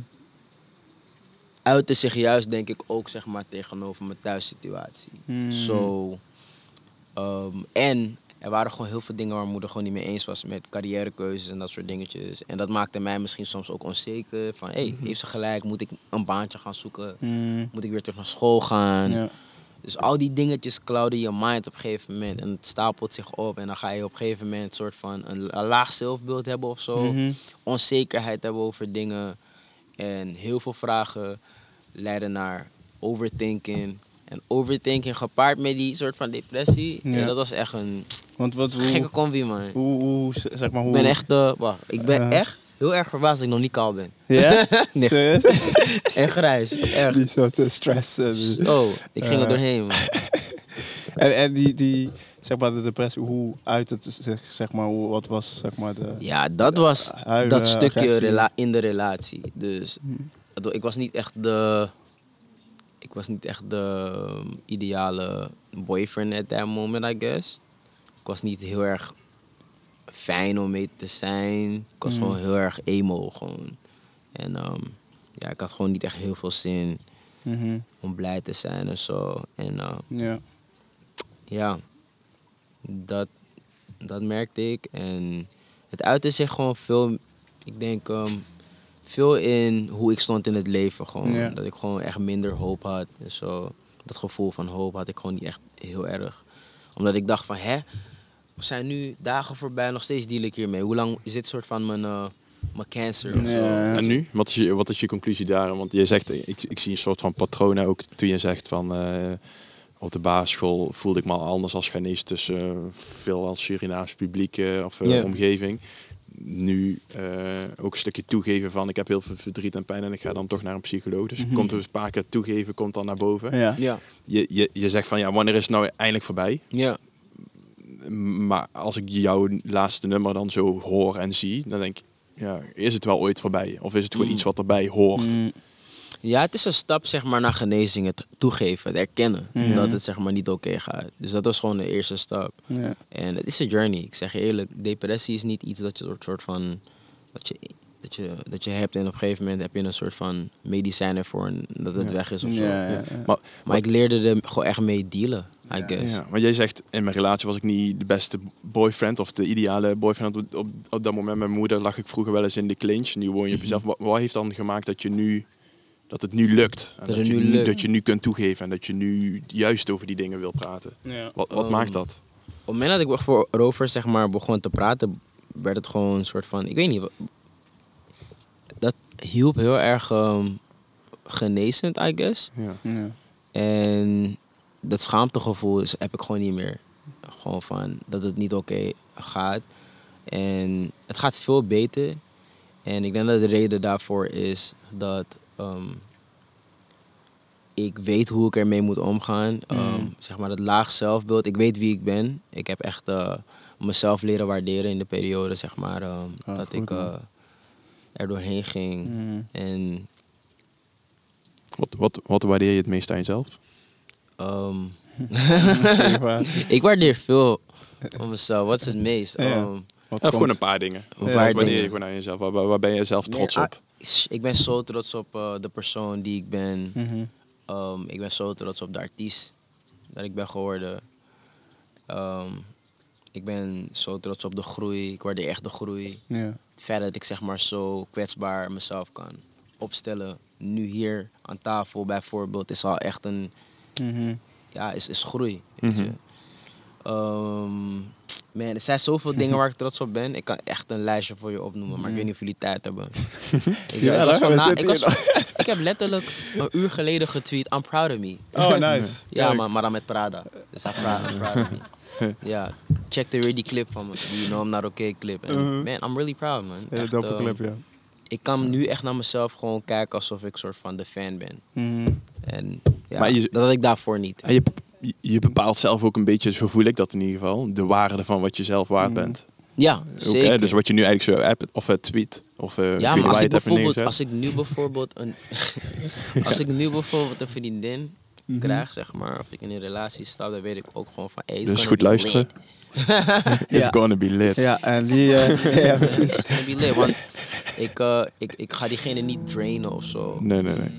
uitte zich juist, denk ik, ook zeg maar, tegenover mijn thuissituatie. Hmm. Zo. ehm, en er waren gewoon heel veel dingen waar mijn moeder gewoon niet mee eens was met carrièrekeuzes en dat soort dingetjes. En dat maakte mij misschien soms ook onzeker. Van, hé, hey, heeft ze gelijk? Moet ik een baantje gaan zoeken? Mhm. Moet ik weer terug naar school gaan? Ja. Dus al die dingetjes clouden je mind op een gegeven moment. En het stapelt zich op. En dan ga je op een gegeven moment soort van een, een laag zelfbeeld hebben of zo. Mhm. Onzekerheid hebben over dingen. En heel veel vragen leiden naar overthinking. En overthinking gepaard met die soort van depressie. Ja. Ja. dat was echt een Want wat, gekke hoe, combi, man. hoe, hoe, zeg maar, hoe... Ik ben echt, eh, wacht, ik ben Eh. echt heel erg verbaasd dat ik nog niet kaal ben. Ja? Nee. Serieus? En grijs, echt. Die soort eh, stress. Zo, ik ging er doorheen, man. En, en die, die, zeg maar, de depressie, hoe uit het zich, zeg maar, hoe, wat was, zeg maar, de... Ja, dat was Huilen, dat stukje rela- in de relatie. Dus Hm. het- ik was niet echt de. Ik was niet echt de um, ideale boyfriend at that moment, I guess. Ik was niet heel erg fijn om mee te zijn. Ik was Mm. gewoon heel erg emo gewoon. En ehm, ja, ik had gewoon niet echt heel veel zin Mhm. om blij te zijn en zo. En eh, Ja. ja, dat, dat merkte ik. En het uitte zich gewoon veel, ik denk, ehm, veel in hoe ik stond in het leven. Gewoon. Ja. Dat ik gewoon echt minder hoop had. En zo. Dat gevoel van hoop had ik gewoon niet echt heel erg. Omdat ik dacht van, hè, we zijn nu dagen voorbij, nog steeds deal ik hiermee. Hoe lang is dit soort van mijn, eh, mijn cancer of zo? Ja. En nu? Wat is, je, wat is je conclusie daar? Want je zegt, ik, ik zie een soort van patronen ook toen je zegt van eh, op de basisschool voelde ik me al anders als Ghanese tussen eh, veel als Surinaams publiek of omgeving. Nu eh, ook een stukje toegeven van ik heb heel veel verdriet en pijn en ik ga dan toch naar een psycholoog. Dus Mhm. komt er een paar keer toegeven, komt dan naar boven. Ja. Ja, Je, je, je zegt van ja, wanneer is het nou eindelijk voorbij? ja. Maar als ik jouw laatste nummer dan zo hoor en zie, dan denk ik, ja, is het wel ooit voorbij? Of is het gewoon Mm. iets wat erbij hoort? Mm. Ja, het is een stap zeg maar, naar genezing, het toegeven, het erkennen Mhm. dat het zeg maar, niet oké gaat. Dus dat was gewoon de eerste stap. Ja. En het is een journey. Ik zeg je eerlijk, depressie is niet iets dat je soort- soort van dat je, dat je, dat je hebt en op een gegeven moment heb je een soort van medicijn ervoor en dat het Ja. weg is of zo. Ja, ja, ja. Maar, Maar ik leerde er gewoon echt mee dealen, I guess. ja, maar jij zegt, in mijn relatie was ik niet de beste boyfriend of de ideale boyfriend. Op, op, op dat moment met mijn moeder lag ik vroeger wel eens in de clinch. Nu woon je op Mhm. jezelf. Wat, wat heeft dan gemaakt dat je nu dat het nu lukt? En Dat dat, het je nu lukt. dat je nu kunt toegeven en dat je nu juist over die dingen wil praten. Ja. Wat, wat Ehm, maakt dat? Op het moment dat ik voor erover zeg maar, begon te praten, werd het gewoon een soort van, ik weet niet, hielp heel erg ehm, genezend, I guess. Ja. Ja. En dat schaamtegevoel is, heb ik gewoon niet meer. Gewoon van dat het niet oké gaat. En het gaat veel beter. En ik denk dat de reden daarvoor is dat ehm, ik weet hoe ik ermee moet omgaan. Ehm, Mm. zeg maar dat laag zelfbeeld. Ik weet wie ik ben. Ik heb echt eh, mezelf leren waarderen in de periode, zeg maar, ehm, Ah, dat goed, ik. Er doorheen ging. Mm. En Wat, wat, wat waardeer je het meest aan jezelf? ehm. Ik waardeer veel van mezelf. Wat is het meest? Ja. Ehm, Wat Ja, komt- gewoon een paar dingen. een Ja, paar Wat waardeer je gewoon aan jezelf? Waar, waar, ben je zelf trots Nee, op? ah, is- ik ben zo trots op eh, de persoon die ik ben. Mhm. Ehm, ik ben zo trots op de artiest dat ik ben geworden. Ehm, ik ben zo trots op de groei. Ik waardeer echt de groei. Ja. Het feit dat ik zeg maar zo kwetsbaar mezelf kan opstellen. Nu hier aan tafel bijvoorbeeld is al echt een, Mhm. ja, is, is groei. Weet Mhm. je. Ehm, man, er zijn zoveel dingen waar ik trots op ben. Ik kan echt een lijstje voor je opnoemen, maar ik weet niet of jullie tijd hebben. ik, Ja, ik was ik, was- ik heb letterlijk een uur geleden getweet, I'm proud of me. Oh, nice. Ja, maar, maar dan met Prada. Dus I'm proud, I'm proud of me. Ja, check de weer die clip van me. Die You Know I'm Not Okay clip. En Mhm. man, I'm really proud, man. Hele Echt, dope ehm, clip, ja. Ik kan nu echt naar mezelf gewoon kijken alsof ik soort van de fan ben. Mhm. En ja, Maar je- dat had ik daarvoor niet. En je, je- bepaalt zelf ook een beetje, zo voel ik dat in ieder geval, de waarde van wat je zelf waard Mhm. bent. Ja, hè, zeker. dus wat je nu eigenlijk zo appt of uh, tweet. Of uh, ja, maar als ik, bijvoorbeeld, als ik nu bijvoorbeeld een, als ik nu bijvoorbeeld een vriendin Mhm. krijg, zeg maar, of ik in een relatie sta, dan weet ik ook gewoon van, hey, Dus goed luisteren. It's Ja. gonna be lit. Ja, en die... eh, ja, precies. It's gonna be lit, want ik, eh, ik, ik ga diegene niet drainen of zo. Nee, nee, nee.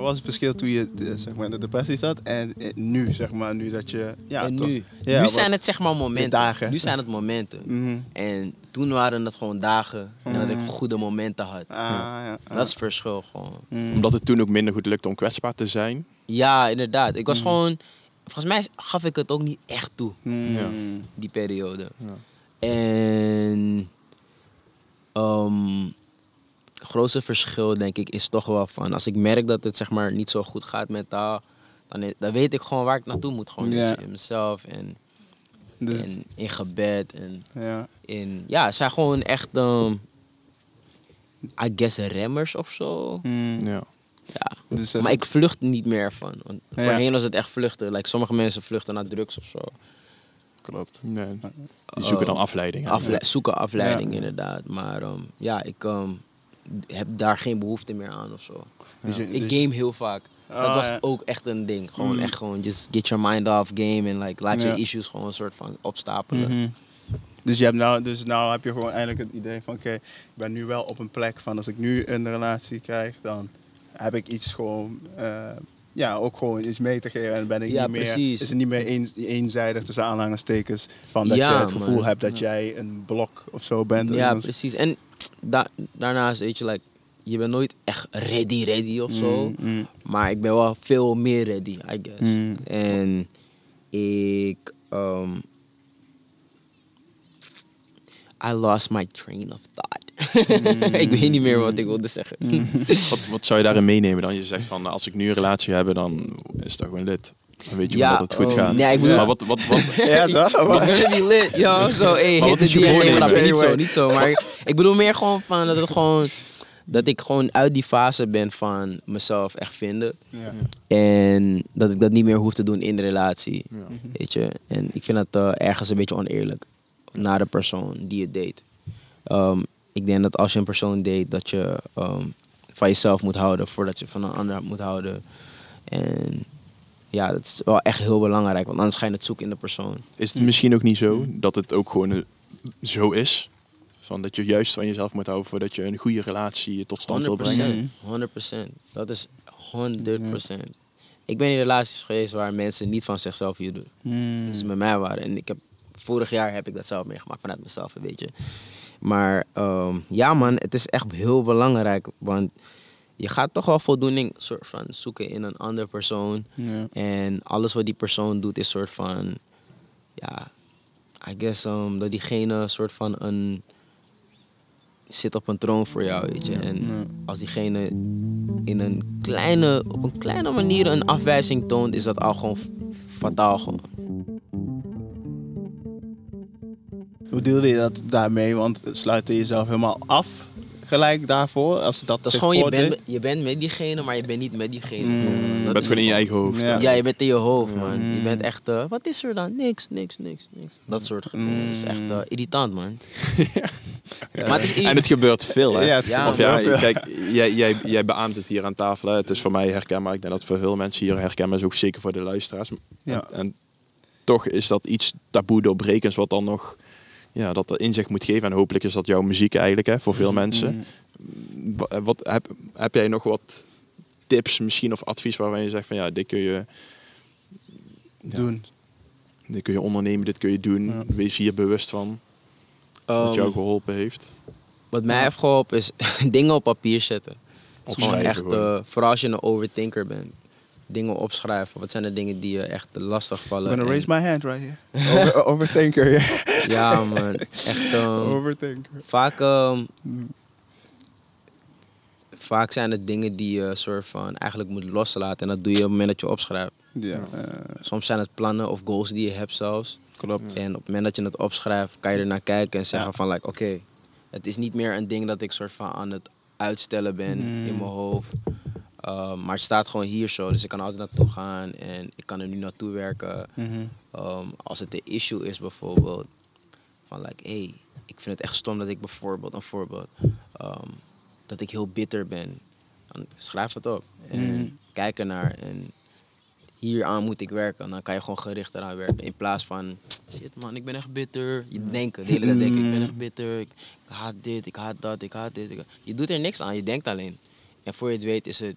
Wat was het verschil toen je eh, zeg maar, in de depressie zat en eh, nu, zeg maar, nu dat je... Ja, en toch- nu, Ja, nu zijn het zeg maar momenten. dagen. Nu zijn het momenten. Mhm. En toen waren het gewoon dagen en dat ik Mhm. goede momenten had. Ah, ja. ah. Dat is het verschil gewoon. Mhm. Omdat het toen ook minder goed lukte om kwetsbaar te zijn. Ja, inderdaad. Ik was Mhm. gewoon... Volgens mij gaf ik het ook niet echt toe, Mhm. Ja. die periode. Ja. En... ehm grootste verschil, denk ik, is toch wel van... Als ik merk dat het zeg maar niet zo goed gaat mentaal... Dan, i- dan weet ik gewoon waar ik naartoe moet. Gewoon in mezelf en, Dus, en in gebed. En ja. in... Ja, het zijn gewoon echt... ehm, I guess remmers of zo. Mhm. Ja. Ja. Dus, Maar ik vlucht niet meer van. Want Ja. voorheen was het echt vluchten. Like, sommige mensen vluchten naar drugs of zo. Klopt. Nee. Die zoeken dan afleiding. Afle- Zoeken afleiding Ja. inderdaad. Maar ehm, ja, ik ehm, heb daar geen behoefte meer aan of zo. Dus je- Ik dus- game heel vaak. dat Ah, was ja. ook echt een ding. Gewoon Mm. echt gewoon just get your mind off game. En like, laat Ja. je issues gewoon een soort van opstapelen. Mhm. Dus, je hebt nou, dus nou heb je gewoon eigenlijk het idee van oké, ik ben nu wel op een plek van als ik nu een relatie krijg, dan heb ik iets gewoon, eh, ja, ook gewoon iets mee te geven en ben ik Ja, niet meer, is het niet meer eens, eenzijdig tussen aanhalingstekens van dat je het gevoel man. hebt dat jij een blok of zo bent. Ja, precies. En da- daarnaast, weet je, like, je bent nooit echt ready, ready of zo. Mm, mm, Maar ik ben wel veel meer ready, I guess. Mm. En ik. ehm, I lost my train of thought. ik weet niet meer wat ik wilde zeggen. Wat, wat zou je daarin meenemen dan? Je zegt van als ik nu een relatie heb, dan is dat gewoon lid. Dan weet je Ja, wel dat het goed ehm, gaat. nee, ik bedoel- Maar wat, wat, wat, Ja? It's gonna be lit, yo. Zo, hey, Maar wat is je nee, niet zo, niet zo. Maar ik, bedoel meer gewoon van dat het gewoon... Dat ik gewoon uit die fase ben van mezelf echt vinden. Ja. En dat ik dat niet meer hoef te doen in de relatie. ja. Weet je? En ik vind dat eh, ergens een beetje oneerlijk naar de persoon die het deed. Ehm, ik denk dat als je een persoon date, dat je ehm, van jezelf moet houden voordat je van een ander moet houden. En ja, dat is wel echt heel belangrijk, want anders ga je het zoeken in de persoon. Is het misschien ook niet zo dat het ook gewoon eh, zo is? Van dat je juist van jezelf moet houden voordat je een goede relatie tot stand wil 100%. brengen? 100%. Dat is 100%. Ik ben in relaties geweest waar mensen niet van zichzelf hielden. Mm. Dus met mij waren. En ik heb, vorig jaar heb ik dat zelf meegemaakt vanuit mezelf, een beetje. Maar ehm, ja man, het is echt heel belangrijk. Want je gaat toch wel voldoening soort van zoeken in een andere persoon. Ja. En alles wat die persoon doet is soort van... Ja, I guess um, dat diegene soort van een... Zit op een troon voor jou, weet je. En Ja. als diegene in een kleine, op een kleine manier een afwijzing toont, is dat al gewoon fataal gewoon. Hoe deelde je dat daarmee? Want sluit je jezelf helemaal af gelijk daarvoor? Als dat Dat is gewoon, je bent, je bent met diegene, maar je bent niet met diegene. Mm. Je Dat bent gewoon in je eigen hoofd. Ja. je bent in je hoofd, man. Mm. Je bent echt, eh, wat is er dan? Niks, niks, niks, niks. Dat soort dingen. Dat is echt eh, irritant, man. Maar het is En het gebeurt veel, hè? Ja, het Ja, of ja, kijk, jij, jij, jij beaamt het hier aan tafel. Hè. Het is voor mij herkenbaar. Ik denk dat voor veel mensen hier herkenbaar is. Ook zeker voor de luisteraars. Ja. En, en toch is dat iets taboe doorbrekends wat dan nog... Ja, dat er inzicht moet geven. En hopelijk is dat jouw muziek eigenlijk, hè, voor veel mensen. Mm. Wa- Wat, heb, heb jij nog wat tips misschien of advies waarvan je zegt van ja, dit kun je Ja. doen? Dit kun je ondernemen, dit kun je doen. Ja. Wees hier bewust van wat Ehm, jou geholpen heeft. Wat mij heeft geholpen is dingen op papier zetten. Gewoon echt, eh, vooral als je een overthinker bent, dingen opschrijven. Wat zijn de dingen die je echt lastig I'm vallen? gonna En- raise my hand right here. Over, overthinker, ja. Ja man, echt. ehm, Overthinker. vaak, ehm, Mm. vaak zijn het dingen die je soort van eigenlijk moet loslaten. En dat doe je op het moment dat je opschrijft. Ja, eh, Soms zijn het plannen of goals die je hebt zelfs. klopt. En op het moment dat je het opschrijft, kan je er naar kijken en zeggen Ja. van like, oké, het is niet meer een ding dat ik soort van aan het uitstellen ben Mm. in mijn hoofd. Um, maar het staat gewoon hier zo, dus ik kan altijd naartoe gaan en ik kan er nu naartoe werken. Mhm. Um, als het een issue is bijvoorbeeld, van like, hé, hey, ik vind het echt stom dat ik bijvoorbeeld, een voorbeeld, um, dat ik heel bitter ben. Dan schrijf het op en Mhm. kijk ernaar en hier aan moet ik werken. Dan kan je gewoon gericht eraan werken. In plaats van, shit man, ik ben echt bitter. Je denken, de hele tijd denken, ik ben echt bitter. Ik haat dit, ik haat dat, ik haat dit. ik haat- Je doet er niks aan, je denkt alleen. En voor je het weet is het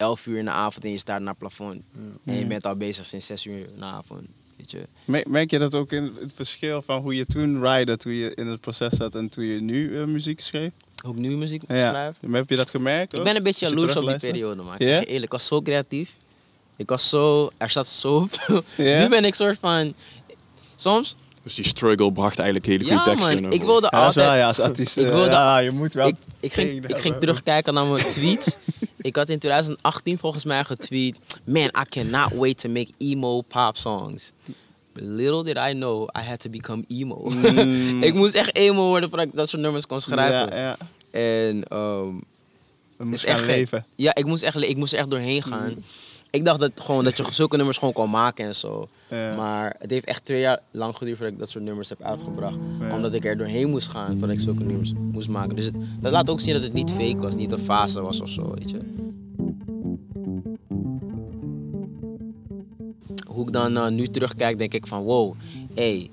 11 uur in de avond en je staat naar het plafond. En je bent al bezig sinds 6 uur in de avond. Weet je. Merk, je dat ook in het verschil van hoe je toen ride, toen je in het proces zat en toen je nu eh, muziek schreef? Hoe ik nu muziek Ja. schrijf. Heb je dat gemerkt? Ik ben een beetje jaloers op die periode, maar ik Ja? zeg je eerlijk, ik was zo creatief. Ik was zo, er zat zo op. Ja? Nu ben ik soort van, soms, Dus die struggle bracht eigenlijk hele goede ja teksten man, ik wilde Ja, is wel, altijd, ja, als artiest. Ik eh, wilde- ja, je moet wel. ik, ik, ging, ik ging terugkijken naar mijn tweets. ik had in 2018 volgens mij getweet, man, I cannot wait to make emo pop songs. Little did I know, I had to become emo. Mm. ik moest echt emo worden voordat ik dat soort nummers kon schrijven. Ja, ja. En ehm, We moesten echt leven. Ja, ik moest, echt, ik moest er echt doorheen gaan. Ik dacht dat, gewoon, dat je zulke nummers gewoon kon maken en zo. Ja. Maar het heeft echt twee jaar lang geduurd voordat ik dat soort nummers heb uitgebracht. Ja. Omdat ik er doorheen moest gaan voordat ik zulke nummers moest maken. Dus het, dat laat ook zien dat het niet fake was, niet een fase was of zo, weet je. Hoe ik dan eh, nu terugkijk, denk ik van wow, hey,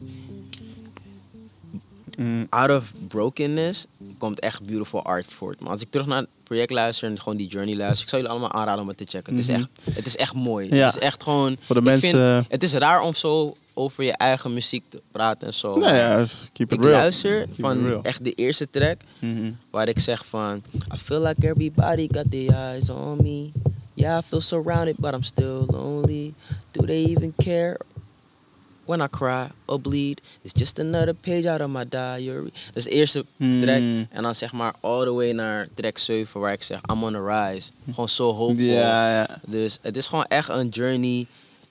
Mm. out of brokenness komt echt beautiful art voort. Maar als ik terug naar project luister en gewoon die journey luister, ik zou jullie allemaal aanraden om het te checken. Het, is Mhm. echt, het is echt mooi. Ja. Het is echt gewoon. Voor de mensen- vind- het is raar om zo over je eigen muziek te praten en zo. Nou ja, dus keep it ik real. luister van echt de eerste track Mhm. waar ik zeg van I feel like everybody got their eyes on me. Yeah, I feel surrounded, but I'm still lonely. Do they even care when I cry or bleed? It's just another page out of my diary. Dat is de eerste track. Hmm. En dan zeg maar all the way naar track 7 waar ik zeg I'm on the rise. Gewoon zo. Ja, ja. Dus het is gewoon echt een journey.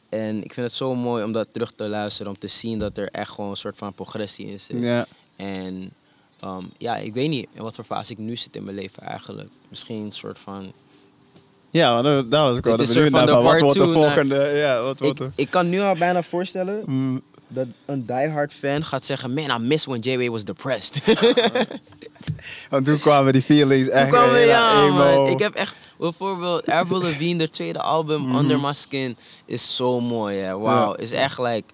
En ik vind het zo mooi om dat terug te luisteren. Om te zien dat er echt gewoon een soort van progressie in zit. ja. En ehm, ja, ik weet niet in wat voor fase ik nu zit in mijn leven eigenlijk. Misschien een soort van... Ja, dat, dat was ik wel benieuwd naar. van Wat wordt de two naar- volgende? Ja, wat wordt Ik, ik kan nu al bijna voorstellen Mm. dat een diehard fan gaat zeggen... Man, I miss when J-Way was depressed. Want toen kwamen die feelings echt Toen kwamen ja emo. man. Ik heb echt... Bijvoorbeeld Avril Lavigne, de tweede album, Mhm. Under My Skin, is zo mooi. hè. Wauw, Ja. is echt like...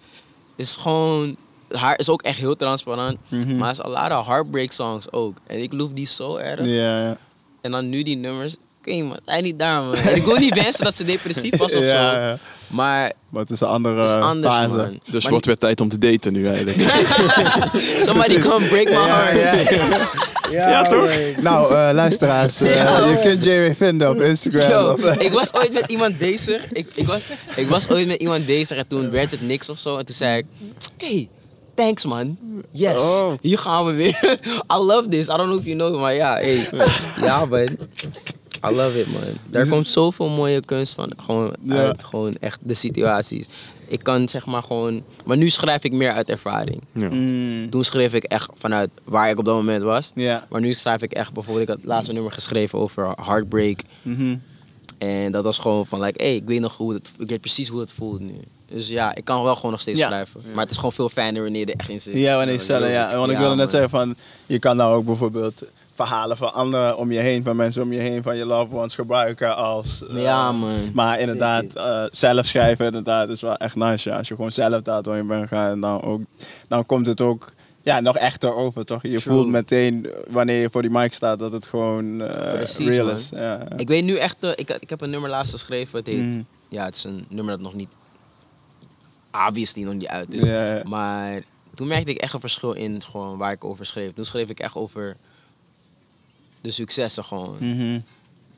Is gewoon... Haar is ook echt heel transparant. Mhm. Maar het is a lot of heartbreak songs ook. En ik loef die zo erg. Ja, ja. En dan nu die nummers. Ik weet niet, man. Hij niet daar, man. En ik wil niet wensen dat ze depressief was of ja, zo. ja. Maar Maar het is een andere het is anders, fase. man. Dus Maar wordt weer tijd om te daten nu eigenlijk. Somebody come break my Ja, heart. ja, ja. toch? Nou, eh, luisteraars, eh, je man. kunt JW vinden op Instagram. Yo, Of- ik was ooit met iemand bezig. Ik, ik, was, ik was ooit met iemand bezig en toen werd het niks of zo. En toen zei ik, hey, thanks man. Yes, Oh. hier gaan we weer. I love this. I don't know if you know, maar ja, hey. Ja, man. I love it, man. Daar komt zoveel mooie kunst van. Gewoon Ja. uit, gewoon echt de situaties. Ik kan zeg maar gewoon... Maar nu schrijf ik meer uit ervaring. Ja. Mm. Toen schreef ik echt vanuit waar ik op dat moment was. Ja. Maar nu schrijf ik echt bijvoorbeeld... Ik had het laatste nummer geschreven over heartbreak. Mhm. En dat was gewoon van, like, hey, ik weet nog hoe het, ik weet precies hoe het voelt nu. Dus ja, ik kan wel gewoon nog steeds Ja. schrijven. Maar het is gewoon veel fijner wanneer je er echt in zit. Ja, wanneer je stellen, ja. Want ik wilde net zeggen van, je kan nou ook bijvoorbeeld verhalen van anderen om je heen, van mensen om je heen, van je loved ones gebruiken als... eh, Ja, man. Maar inderdaad, eh, zelf schrijven inderdaad is wel echt nice, ja. Als je gewoon zelf daar doorheen bent gaan, dan, ook, dan komt het ook ja, nog echter over, toch? Je True. voelt meteen, wanneer je voor die mic staat, dat het gewoon eh, Precies, real man. is. Ja. Ik weet nu echt, ik, ik heb een nummer laatst geschreven, het heet Mhm. ja, het is een nummer dat nog niet, obviously nog niet uit is. Maar toen merkte ik echt een verschil in gewoon waar ik over schreef. Toen schreef ik echt over de successen gewoon. Mhm.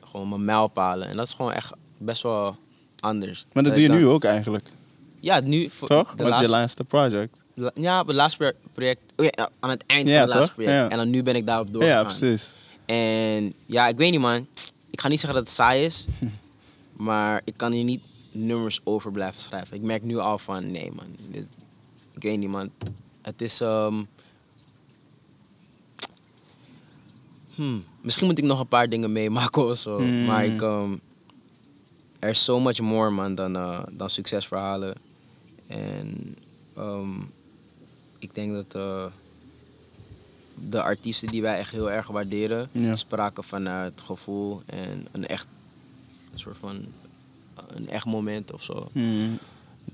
Gewoon mijn mijlpalen. En dat is gewoon echt best wel anders. Maar dat doe je nu ook eigenlijk, Ja, nu. voor- toch? Wat je laatste- laatste project. La- Ja, het laatste pro- project. Oh ja, nou, aan het eind Ja, van het laatste project. Ja. En dan nu ben ik daarop Ja, doorgegaan. precies. En ja, ik weet niet man. Ik ga niet zeggen dat het saai is. maar ik kan hier niet nummers over blijven schrijven. Ik merk nu al van, nee man. Dit, ik weet niet man. Het is... ehm, hmm, misschien moet ik nog een paar dingen meemaken of zo. Hmm. Maar ik... ehm, er is so much more man dan, eh, dan succesverhalen. En ehm, ik denk dat eh, de artiesten die wij echt heel erg waarderen, Ja. spraken vanuit gevoel en een echt een soort van een echt moment of zo. Mhm.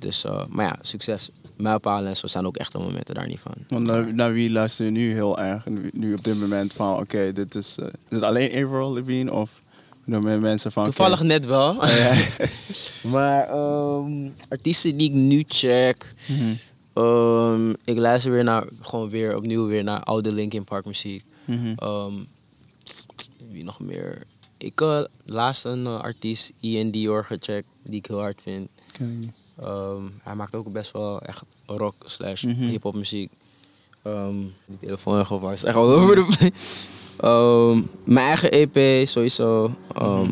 Dus, eh, maar ja, succes, mijlpalen en zo zijn ook echte momenten daar niet van. Want naar, naar wie luister je nu heel erg? Nu- op dit moment van, oké, dit is... eh, is het alleen Avril Lavigne of doen meer mensen van... Toevallig net wel. Oh, ja. maar ehm, artiesten die ik nu check. Mhm. ehm, ik luister weer naar, gewoon weer opnieuw weer naar oude Linkin Park muziek. Mhm. Ehm, wie nog meer? Ik uh, laatst een eh, artiest, Ian Dior, gecheckt, die ik heel hard vind. Ken Ehm, hij maakt ook best wel echt rock slash Mhm. hip-hop muziek. Ehm, die telefoon echt op, is echt al over de. Ehm, mijn eigen EP sowieso. Ehm,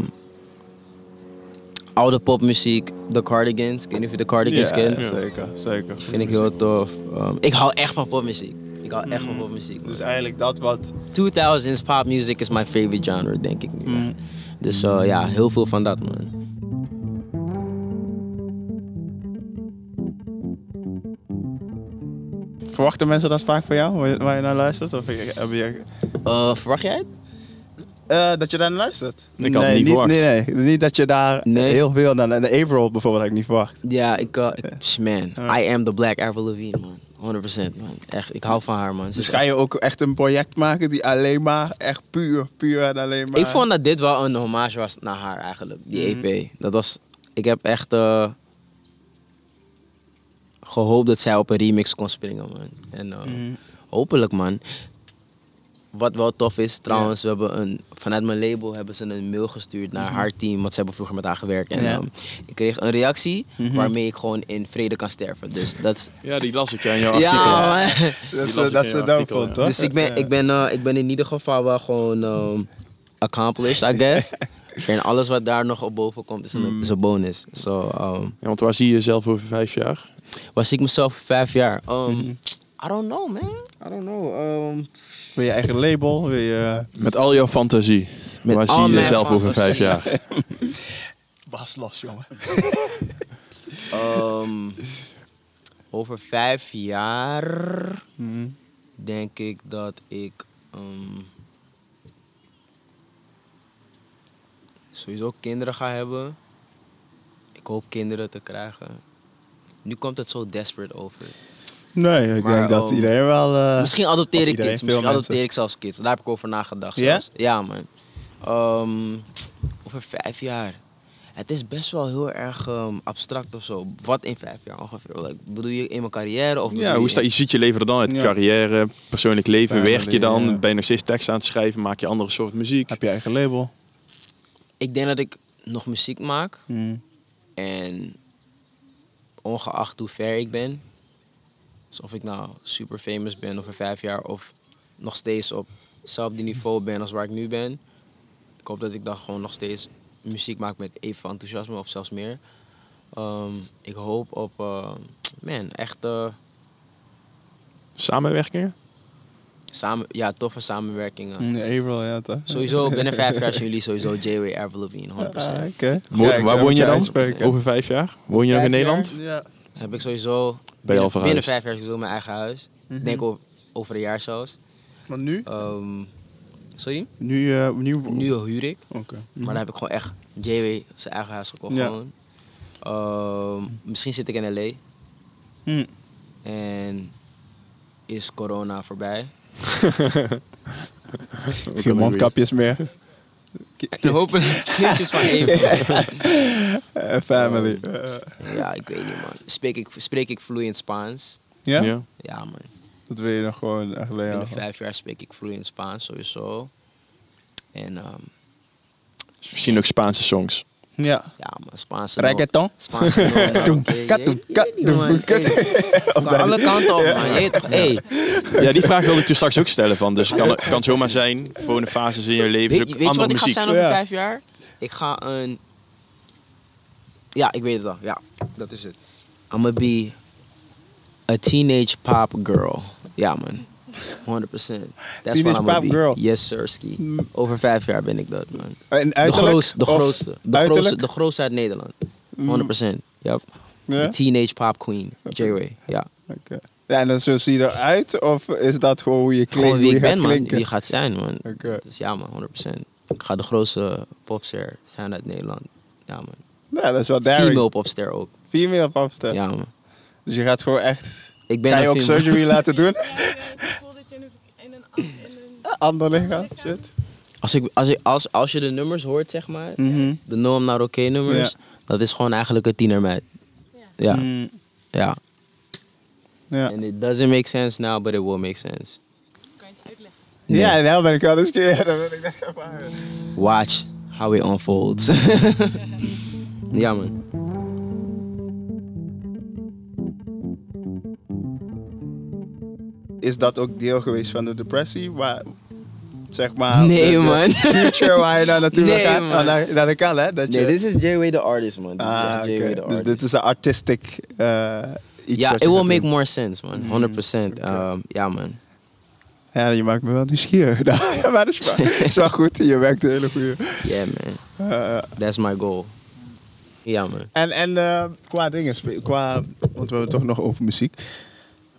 oude popmuziek, The Cardigans. Ik weet niet of je de Cardigans Ja, kent. zeker, zeker. Vind ik heel tof. Ik hou echt van popmuziek. Ik hou echt van popmuziek. Dus eigenlijk dat wat... 2000s pop music is my favorite genre, denk ik nu. Mhm. Dus eh, ja, heel veel van dat, man. Verwachten mensen dat vaak van jou, waar je, waar je naar luistert? Of heb je, Eh, verwacht jij het? Eh, dat je daar naar luistert? Ik had het nee, niet verwacht. Nee, nee, niet dat je daar Nee. heel veel naar... De Avril bijvoorbeeld had ik niet verwacht. Ja, ik, eh, man, I am the black Avril Lavigne, man. 100% man. Echt, ik hou van haar, man. Ze Dus ga je ook echt een project maken die alleen maar, echt puur, puur en alleen maar... Ik vond dat dit wel een hommage was naar haar eigenlijk, die Mhm. EP. Dat was, ik heb echt eh, gehoopt dat zij op een remix kon springen, man. En eh, Mhm. hopelijk, man. Wat wel tof is, trouwens, we hebben een, vanuit mijn label hebben ze een mail gestuurd naar haar team, want ze hebben vroeger met haar gewerkt. En. Ja. ehm, ik kreeg een reactie Mhm. waarmee ik gewoon in vrede kan sterven. Dus dat. Ja, die las ik ja, in jouw artikel. Ja, man. Dat is, een toch? Dus ik ben, Ja. ik, ben, eh, ik ben in ieder geval wel gewoon ehm, accomplished, I guess. en alles wat daar nog op boven komt is een, is een bonus. So, um, Ja, want waar zie je jezelf over vijf jaar? waar zie ik mezelf vijf jaar? Um, Mhm. I don't know, man. I don't know. Um, Wil je eigen label? Wil je... Met al jouw fantasie. Met waar zie je jezelf over vijf jaar? Bas los, jongen. um, over vijf jaar Mhm. denk ik dat ik um, sowieso kinderen ga hebben. Ik hoop kinderen te krijgen. Nu komt het zo desperate over. Nee, ik Maar, denk dat um, iedereen wel... eh, misschien adopteer ik iedereen, kids. Misschien mensen. adopteer ik zelfs kids. Daar heb ik over nagedacht. Ja? zelfs. Ja, man. Um, over vijf jaar. Het is best wel heel erg um, abstract of zo. Wat in vijf jaar ongeveer? Like, bedoel je in mijn carrière? Of bedoel Ja, hoe je sta, je ziet je leven er dan uit? Ja. Carrière, persoonlijk leven, werk je dan? ja. Ben je nog steeds tekst aan het schrijven? Maak je andere soort muziek? Heb je eigen label? Ik denk dat ik nog muziek maak. Mhm. En ongeacht hoe ver ik ben, dus of ik nou super famous ben over vijf jaar of nog steeds op hetzelfde niveau ben als waar ik nu ben, ik hoop dat ik dan gewoon nog steeds muziek maak met even enthousiasme of zelfs meer. Ehm, ik hoop op, eh, man, echt eh, Samenwerkingen? Samen, ja, toffe samenwerkingen. Mm, Avril, ja toch? Sowieso, binnen vijf jaar zijn jullie sowieso J-Way Avril Lavigne, 100%. Ah, oké. Kijk, waar woon je dan? uitspreken. Over vijf jaar? Woon je nog in Nederland? jaar? Ja. heb ik sowieso al binnen, vijf jaar sowieso mijn eigen huis. Mhm. Ik denk over een jaar zelfs. Maar nu? Ehm, sorry? Nu, eh, nu... Nu huur ik. Oké. Maar dan heb ik gewoon echt JW zijn eigen huis gekocht. Ja. Gewoon. Ehm, misschien zit ik in LA Hm. en is corona voorbij. Geen mondkapjes meer. Ik hoop een kindjes van even. Eh, family. Eh, Ja, ik weet niet, man. Spreek ik, spreek ik vloeiend Spaans? ja? Ja. Ja, man. Dat wil je nog gewoon echt leren. Binnen vijf jaar spreek ik vloeiend Spaans, sowieso. En ehm, Misschien ook Spaanse songs. Ja. ja, man, Spaanse... Reggaeton? Spaanse oké, kat, je- je kat, Kan alle kanten op, man. Je weet toch, hey. Ja, die vraag wilde ik toen straks ook stellen. Van. Dus het kan, kan zomaar zijn, volgende fases in je leven, Weet, je- weet je andere wat ik ga zijn over Ja. vijf jaar? Ik ga een... Ja, ik weet het al. Ja, dat is het. I'm gonna be a teenage pop girl. Ja, man. 100%. That's Teenage pop be. girl. Yes, sirski. Over vijf jaar ben ik dat, man. En De, grootste, de, grootste, de, grootste? Mm. de grootste uit Nederland. 100%. Yep. Ja? De teenage pop queen. J-Way. Ja. Oké. Ja, en dan zo zie je eruit? Of is dat gewoon hoe je klinkt, Gewoon wie ik ben, man. Wie gaat zijn, man. Oké. Dus ja, man. 100%. Ik ga de grootste popster zijn uit Nederland. Ja, man. Ja, dat is wel. Female popster ook. Female popster. Ja, man. Dus je gaat gewoon echt... Ik ben Ga je ook female- surgery laten doen? Heb je het gevoel dat je in een, in een, in Ander lichaam zit? Als, ik, als, ik, als, als je de nummers hoort, zeg maar, Mhm. de No I'm Not Okay nummers, dat is gewoon eigenlijk een tienermeid. Ja, Mm, ja. ja. And it doesn't make sense now, but it will make sense. kan je het uitleggen. Nee. Ja, nou ben ik wel eens keer. Dan wil ik dat ervaren. Watch how it unfolds. ja, man. Is dat ook deel geweest van de depressie? Waar, zeg maar... Nee, de- man. Future waar je naar naartoe Nee, man. Naar, naar de kan, hè? Dat Nee, dit is J-Way the artist, man. Ah, Dus dit is een artistic eh iets Ja, it will make doen. more sense, man. 100%. Um, ja, man. Ja, je maakt me wel nieuwsgierig. Nou, ja, maar dat is wel, is wel goed. Je werkt een hele goede. Yeah, man. That's my goal. Ja, man. En, en eh, qua dingen, qua, want we hebben het toch nog over muziek.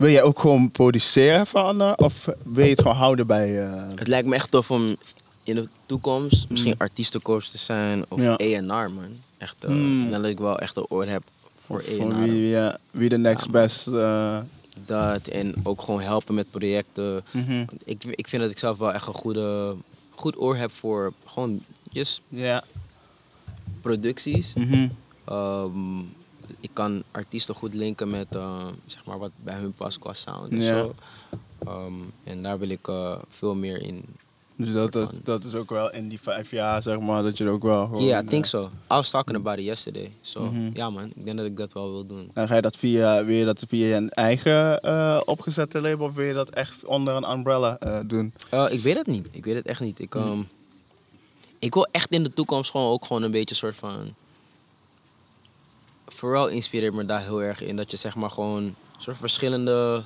Wil jij ook gewoon produceren voor anderen? Of wil je het gewoon houden bij... eh, Het lijkt me echt tof om in de toekomst misschien artiestencoach te zijn of Mm. Ja. A&R, man. Echt, uh, Mm. dat ik wel echt een oor heb voor van A&R. wie, ja, wie de next Ja, best... eh, Dat en ook gewoon helpen met projecten. mhm. Ik, ik vind dat ik zelf wel echt een goede, goed oor heb voor gewoon just Ja. producties. mhm. Ehm, ik kan artiesten goed linken met eh, zeg maar wat bij hun past qua sound en Ja. zo. Ehm, en daar wil ik eh, veel meer in. Dus dat, dat, dat is ook wel in die vijf jaar, zeg maar, dat je er ook wel gewoon... Ja, I think eh, so. I was talking about it yesterday. So, Mhm. ja man, ik denk dat ik dat wel wil doen. Dan ga je dat via, wil je dat via een eigen opgezette label of wil je dat echt onder een umbrella doen? Ik weet het niet. Ik weet het echt niet. Ik, ehm, ik wil echt in de toekomst gewoon ook gewoon een beetje soort van... Vooral inspireert me daar heel erg in. Dat je zeg maar gewoon soort verschillende...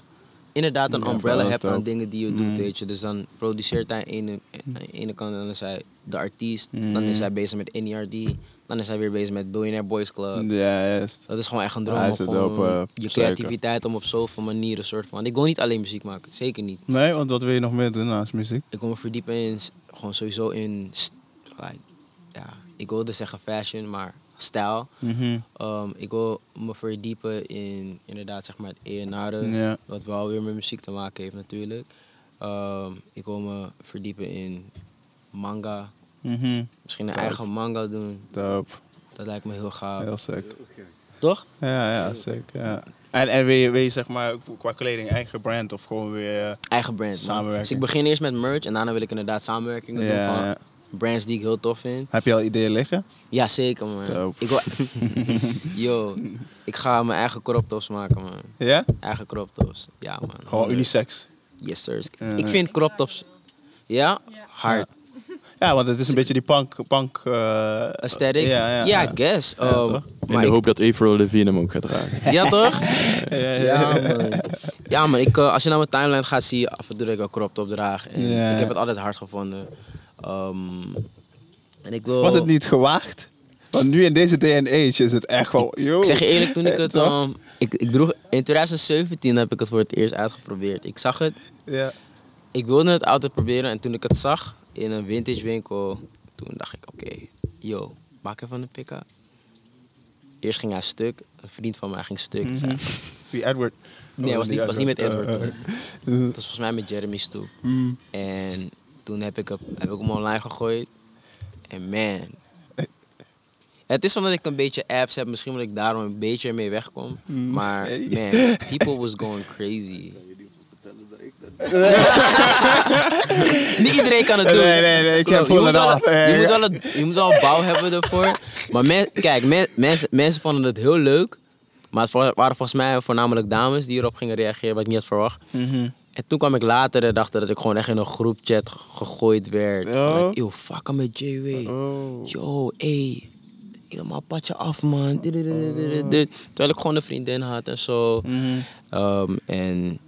Inderdaad een Ja, umbrella hebt aan dingen die je Mm. doet, weet je. Dus dan produceert hij aan de ene, kant, dan is hij de artiest. Dan Mm. is hij bezig met NERD. Dan is hij weer bezig met Billionaire Boys Club. Ja, juist. Dat is gewoon echt een droom. Hij om gewoon eh, je creativiteit om op zoveel manieren soort van... Ik wil niet alleen muziek maken. Zeker niet. Nee, want wat wil je nog meer doen naast muziek? Ik wil me verdiepen in, gewoon sowieso in, like, ja, ik wilde zeggen fashion, maar stijl. Mhm. Ehm, ik wil me verdiepen in inderdaad zeg maar het ENR, Ja. wat wel weer met muziek te maken heeft natuurlijk. Ehm, ik wil me verdiepen in manga, Mhm. misschien een eigen manga doen. Dat lijkt me heel gaaf. Heel sick. Toch? Ja, ja, zeker. Ja. En, en wil, je, wil je zeg maar qua kleding eigen brand of gewoon weer... eh, Eigen brand. man. Samenwerking. Dus ik begin eerst met merch en daarna wil ik inderdaad samenwerkingen doen van ja. Brands die ik heel tof vind. Heb je al ideeën liggen? Ja, zeker man. Ik wil... Yo, ik ga mijn eigen crop tops maken man. Ja? Eigen crop tops. Ja man. Gewoon Honderd. unisex. Yes sir. Ja. Ik vind crop tops... Ja? Hard. Ja, want het is een beetje die punk... punk eh, Aesthetic? Ja, ja, Ja, ja. I guess. Ja, Um, toch? In de ik- hoop dat Avril Lavigne hem ook gaat dragen. Ja toch? Ja, ja, Ja ja. man. Ja man, ik, eh, als je naar mijn timeline gaat zie je af en toe dat ik een crop top draag. En Ja. Ik heb het altijd hard gevonden. Ehm, en ik wil... Was het niet gewaagd? Want nu in deze age is het echt yo. Ik zeg je eerlijk, toen ik het... ehm, ik, ik droeg, in 2017 heb ik het voor het eerst uitgeprobeerd. Ik zag het. Ja. Ik wilde het altijd proberen. En toen ik het zag in een vintage winkel... Toen dacht ik, oké, yo, maak even een pick-up. Eerst ging hij stuk. Een vriend van mij ging stuk. Zei, Wie, Edward? nee, het was niet, was niet met Edward. Eh, Dat was volgens mij met Jeremy Stoep. mm. En toen heb ik, hem- heb ik hem online gegooid. En man, Het is omdat ik een beetje apps heb, misschien dat ik daarom een beetje ermee wegkom. Mm. Maar man, people was going crazy. Niet iedereen kan het doen. Nee, nee, nee, ik heb je voel moet, wel, je, moet wel het- je moet wel bouw hebben ervoor. Maar men- kijk, men- mensen, mensen vonden het heel leuk. Maar het wa- waren volgens mij voornamelijk dames die erop gingen reageren, wat ik niet had verwacht. Mhm. En toen kwam ik later en dacht dat ik gewoon echt in een groepchat gegooid werd. Oh. Like, yo, fuck hem met J-Way. Oh. Yo, ey, helemaal padje af, man. Terwijl ik gewoon een vriendin had en zo. Mhm. Ehm, en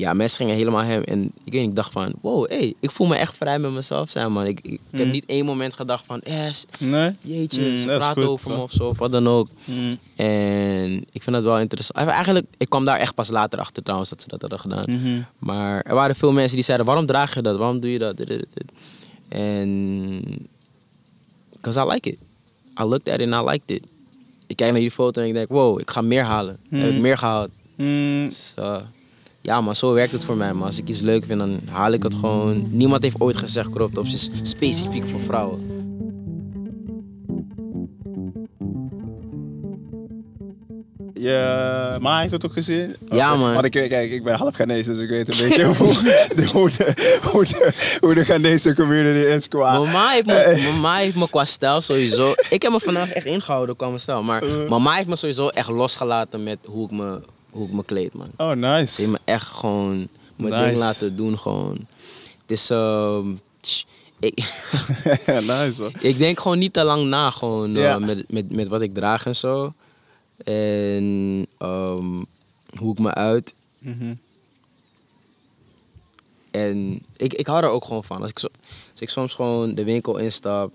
ja, mensen gingen helemaal hem. En ik weet ik dacht van, wow, hey, ik voel me echt vrij met mezelf zijn, man. Ik, ik, heb Mhm. niet één moment gedacht van, yes, Nee? jeetje, Mm, ze goed, over me of zo, of wat dan ook. Mhm. En ik vind dat wel interessant. Eigenlijk, ik kwam daar echt pas later achter trouwens dat ze dat hadden gedaan. Mhm. Maar er waren veel mensen die zeiden, waarom draag je dat? Waarom doe je dat? En... Because I like it. I looked at it and I liked it. Ik kijk naar die foto en ik denk, wow, ik ga meer halen. Heb ik meer gehaald. Mm, ja, maar zo werkt het voor mij. Maar als ik iets leuk vind, dan haal ik het gewoon. Niemand heeft ooit gezegd crop is specifiek voor vrouwen. Je ma heeft het ook gezien? Ja, Oké. man. Want ik, kijk, ik ben half Ghanese, dus ik weet een beetje hoe, de, hoe, de, hoe, de, hoe de Ghanese community is qua... Mama heeft, me, mama heeft me qua stijl sowieso. Ik heb me vandaag echt ingehouden qua mijn stijl. Maar Uh. mama heeft me sowieso echt losgelaten met hoe ik me, hoe ik me kleed, man. Oh, Ze nice. heeft me echt gewoon mijn Nice. ding laten doen, gewoon. Het is, ehm, tch, ik, nice, hoor. ik denk gewoon niet te lang na, gewoon, eh, met, met, met wat ik draag en zo. En ehm, hoe ik me uit. Mhm. En ik, ik hou er ook gewoon van. Als ik, als ik soms gewoon de winkel instap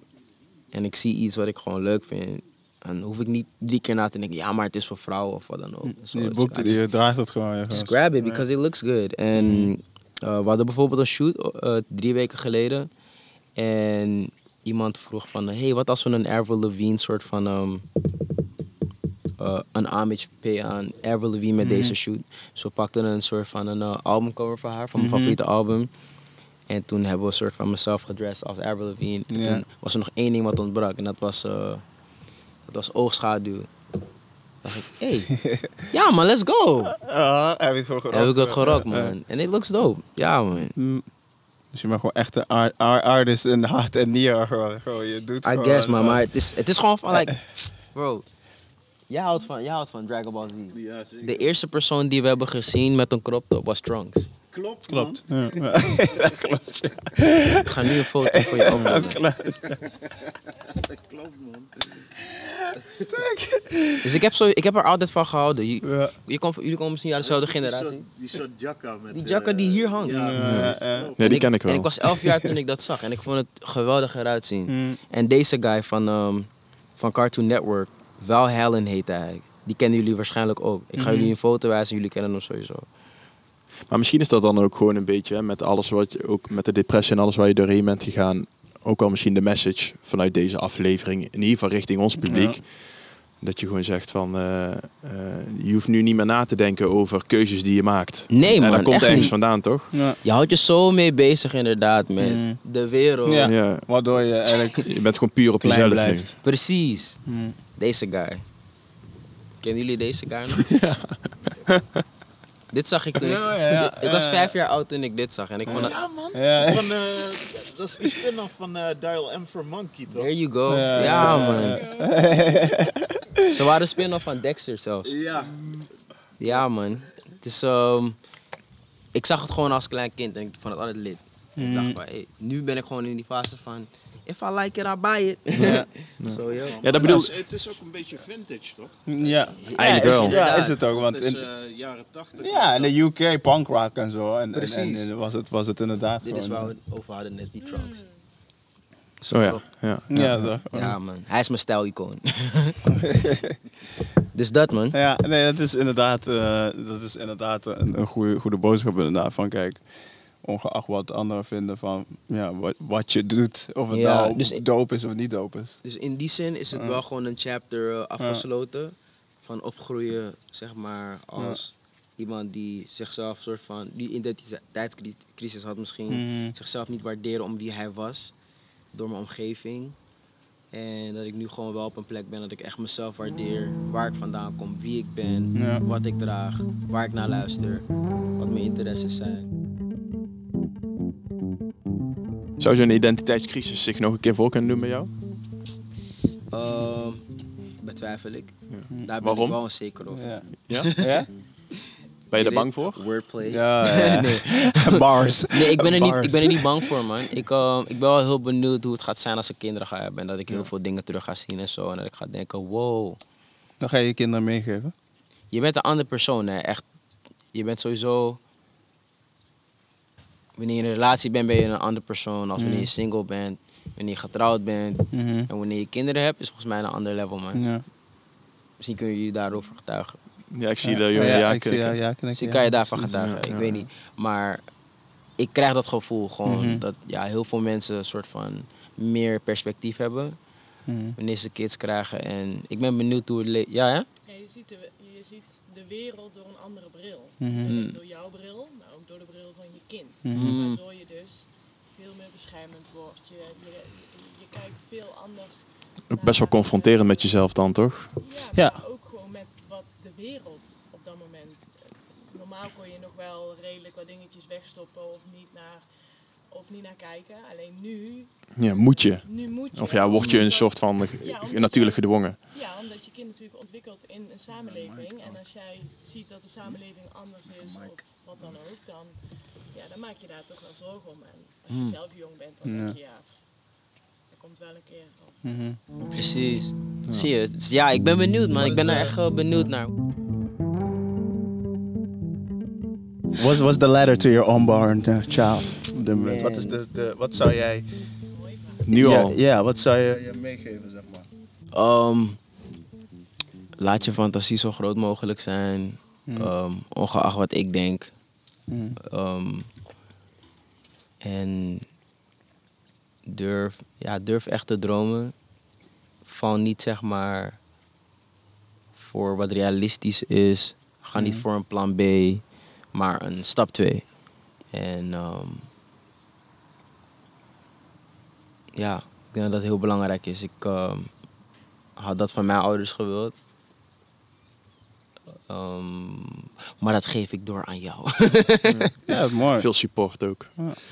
en ik zie iets wat ik gewoon leuk vind, dan hoef ik niet drie keer na te denken, ja, maar het is voor vrouwen of wat dan ook. Zo, Je boekt je. het, je draagt het gewoon. ja, Just grab it because it looks good. En eh, we hadden bijvoorbeeld een shoot eh, drie weken geleden. En iemand vroeg van, hey, wat als we een Avril Lavigne soort van ehm, eh, een homage pay aan Avril Lavigne met deze shoot. Dus we pakten een soort van een albumcover voor haar, van mijn favoriete album. En toen hebben we een soort van mezelf gedressed als Avril Lavigne. En Ja. toen was er nog één ding wat ontbrak en dat was, dat was oogschaduw. dacht ik, hey, ja man, let's go. Ah, heb je het gewoon gerokt? Heb ik het gerokt, ja. man. En it looks dope. Ja, man. Mm. Dus je bent gewoon echt een art, art- artist in hart en nier. Gewoon, gewoon, je doet I gewoon, guess, man. eh, Maar het is, het is gewoon van, like... Bro, jij houdt van, jij houdt van Dragon Ball Z. Ja, zeker. De eerste persoon die we hebben gezien met een crop top was Trunks. Klopt, Klopt. man. Ja. Ja, klopt. ja. Ik ga nu een foto voor je opnemen. Dat klopt, man. Dus ik heb, zo, ik heb er altijd van gehouden. Je, Ja. je komt, jullie komen misschien uit dezelfde generatie. Die soort jacka met... Die jacka die hier hangt. Ja, die En ken ik wel. En ik was 11 jaar toen ik dat zag. En ik vond het geweldig eruit zien. Mm. En deze guy van, ehm, van Cartoon Network, Val Hallen heette hij. Die kennen jullie waarschijnlijk ook. Ik ga Mhm. jullie een foto wijzen, jullie kennen hem sowieso. Maar misschien is dat dan ook gewoon een beetje hè, met alles wat je ook met de depressie en alles waar je doorheen bent gegaan. Ook al misschien de message vanuit deze aflevering, in ieder geval richting ons publiek. Ja. Dat je gewoon zegt van, eh, eh, je hoeft nu niet meer na te denken over keuzes die je maakt. Nee, en man, dat komt echt ergens niet. vandaan, toch? Ja. Je houdt je zo mee bezig inderdaad met Mm. de wereld. Ja. Ja. Waardoor je eigenlijk Je bent gewoon puur op klein jezelf blijft. Precies. Mm. Deze guy. Kennen jullie deze guy nog? dit zag ik toen ik... Ja, ja, ja. ik was Ja, vijf jaar oud toen ik dit zag. En ik vond het... Ja, man. Ja. Van, eh, dat is die spin-off van eh Dial M for Monkey, toch? There you go. Ja, Ja, ja, man. Ze waren spin-off van Dexter zelfs. Ja. Ja, man. Het is, ehm, ik zag het gewoon als klein kind en ik vond het altijd lid. Ik dacht van, hey, nu ben ik gewoon in die fase van, if I like it, I buy it. Ja. Ja, dat bedoel Het is- Het is ook een beetje vintage, toch? Ja, Eigenlijk wel. Ja, is het ook. Want het is in, eh, jaren 80. ja, in de UK punk rock en zo. En, en, Precies. en, en was, het, was het inderdaad Dit is waar we het over hadden net, die trunks. Zo ja. ja. Ja, zo. Ja, man. Hij is mijn stijlicoon. dus dat, man. Ja, nee, dat is inderdaad, eh, dat is inderdaad een, een goede, goede boodschap inderdaad. Van kijk, ongeacht wat anderen vinden van ja, wat, wat je doet. Of het Ja, nou dus- dope is of niet dope is. Dus in die zin is het wel gewoon een chapter eh, afgesloten. Van opgroeien, zeg maar, als iemand die zichzelf soort van... Die identiteitscrisis had misschien. Mhm. Zichzelf niet waarderen om wie hij was. Door mijn omgeving. En dat ik nu gewoon wel op een plek ben dat ik echt mezelf waardeer. Waar ik vandaan kom, wie ik ben, wat ik draag, waar ik naar luister, wat mijn interesses zijn. Zou zo'n identiteitscrisis zich nog een keer voor kunnen doen bij jou? Ehm, betwijfel ik. Daar ben Waarom? ik wel onzeker over. Ja. Ja? Ja? Ben je er bang voor? Wordplay. Ja, ja. nee. Bars. Nee, ik ben, er niet, Bars. ik ben er niet bang voor, man. Ik, ehm, ik ben wel heel benieuwd hoe het gaat zijn als ik kinderen ga hebben. En dat ik heel veel dingen terug ga zien en zo. En dat ik ga denken, wow. Dan ga je je kinderen meegeven. Je bent een andere persoon, hè. Echt. Je bent sowieso... Wanneer je in een relatie bent, ben je een andere persoon. Als wanneer je single bent, wanneer je getrouwd bent. Mhm. En wanneer je kinderen hebt, is volgens mij een ander level, man. Ja. Misschien kunnen jullie daarover getuigen. Ja, ik zie Ja. dat jullie ja, ja, ik zie ja, ja, knikken, Misschien ja. kan je daarvan Precies. getuigen. Ja, ik ja, weet ja. niet. Maar ik krijg dat gevoel gewoon. Mhm. Dat ja, heel veel mensen een soort van meer perspectief hebben. Mhm. Wanneer ze kids krijgen. En ik ben benieuwd hoe het le- Ja, hè? Ja, je, ziet de, je ziet de wereld door een andere bril. Mm. Door jouw bril, door de bril van je kind. Mhm. Waardoor je dus veel meer beschermend wordt. Je, je, je kijkt veel anders. Ook best wel confronterend met jezelf dan, toch? Ja, Ja. maar ook gewoon met wat de wereld op dat moment. Normaal kon je nog wel redelijk wat dingetjes wegstoppen of niet naar, of niet naar kijken. Alleen nu, Ja, moet je. nu moet je. Of ja, word je een soort van Ja, natuurlijk gedwongen. Ja, omdat je kind natuurlijk ontwikkelt in een samenleving. En als jij ziet dat de samenleving anders is of wat dan ook, dan, ja, dan maak je daar toch wel zorgen om. En als je zelf jong bent, dan denk je ja, dat komt wel een keer. Of, Mhm. Precies. Zie je? Ja, ik ben benieuwd, man. Ik ben er echt wel benieuwd naar. What's, what's the ladder to your unborn uh, child? op dit moment? Wat, is de, de, wat zou jij... Nu ja, al. Ja, wat zou je, je meegeven, zeg maar? Ehm, laat je fantasie zo groot mogelijk zijn. Ehm, ongeacht wat ik denk. Mhm. Ehm, en durf, ja, durf echt te dromen. Val niet zeg maar voor wat realistisch is. Ga niet voor een plan B, maar een stap 2. En ehm, ja, ik denk dat dat heel belangrijk is. Ik ehm, had dat van mijn ouders gewild. Ehm, maar dat geef ik door aan jou. Ja, mooi. Veel support ook.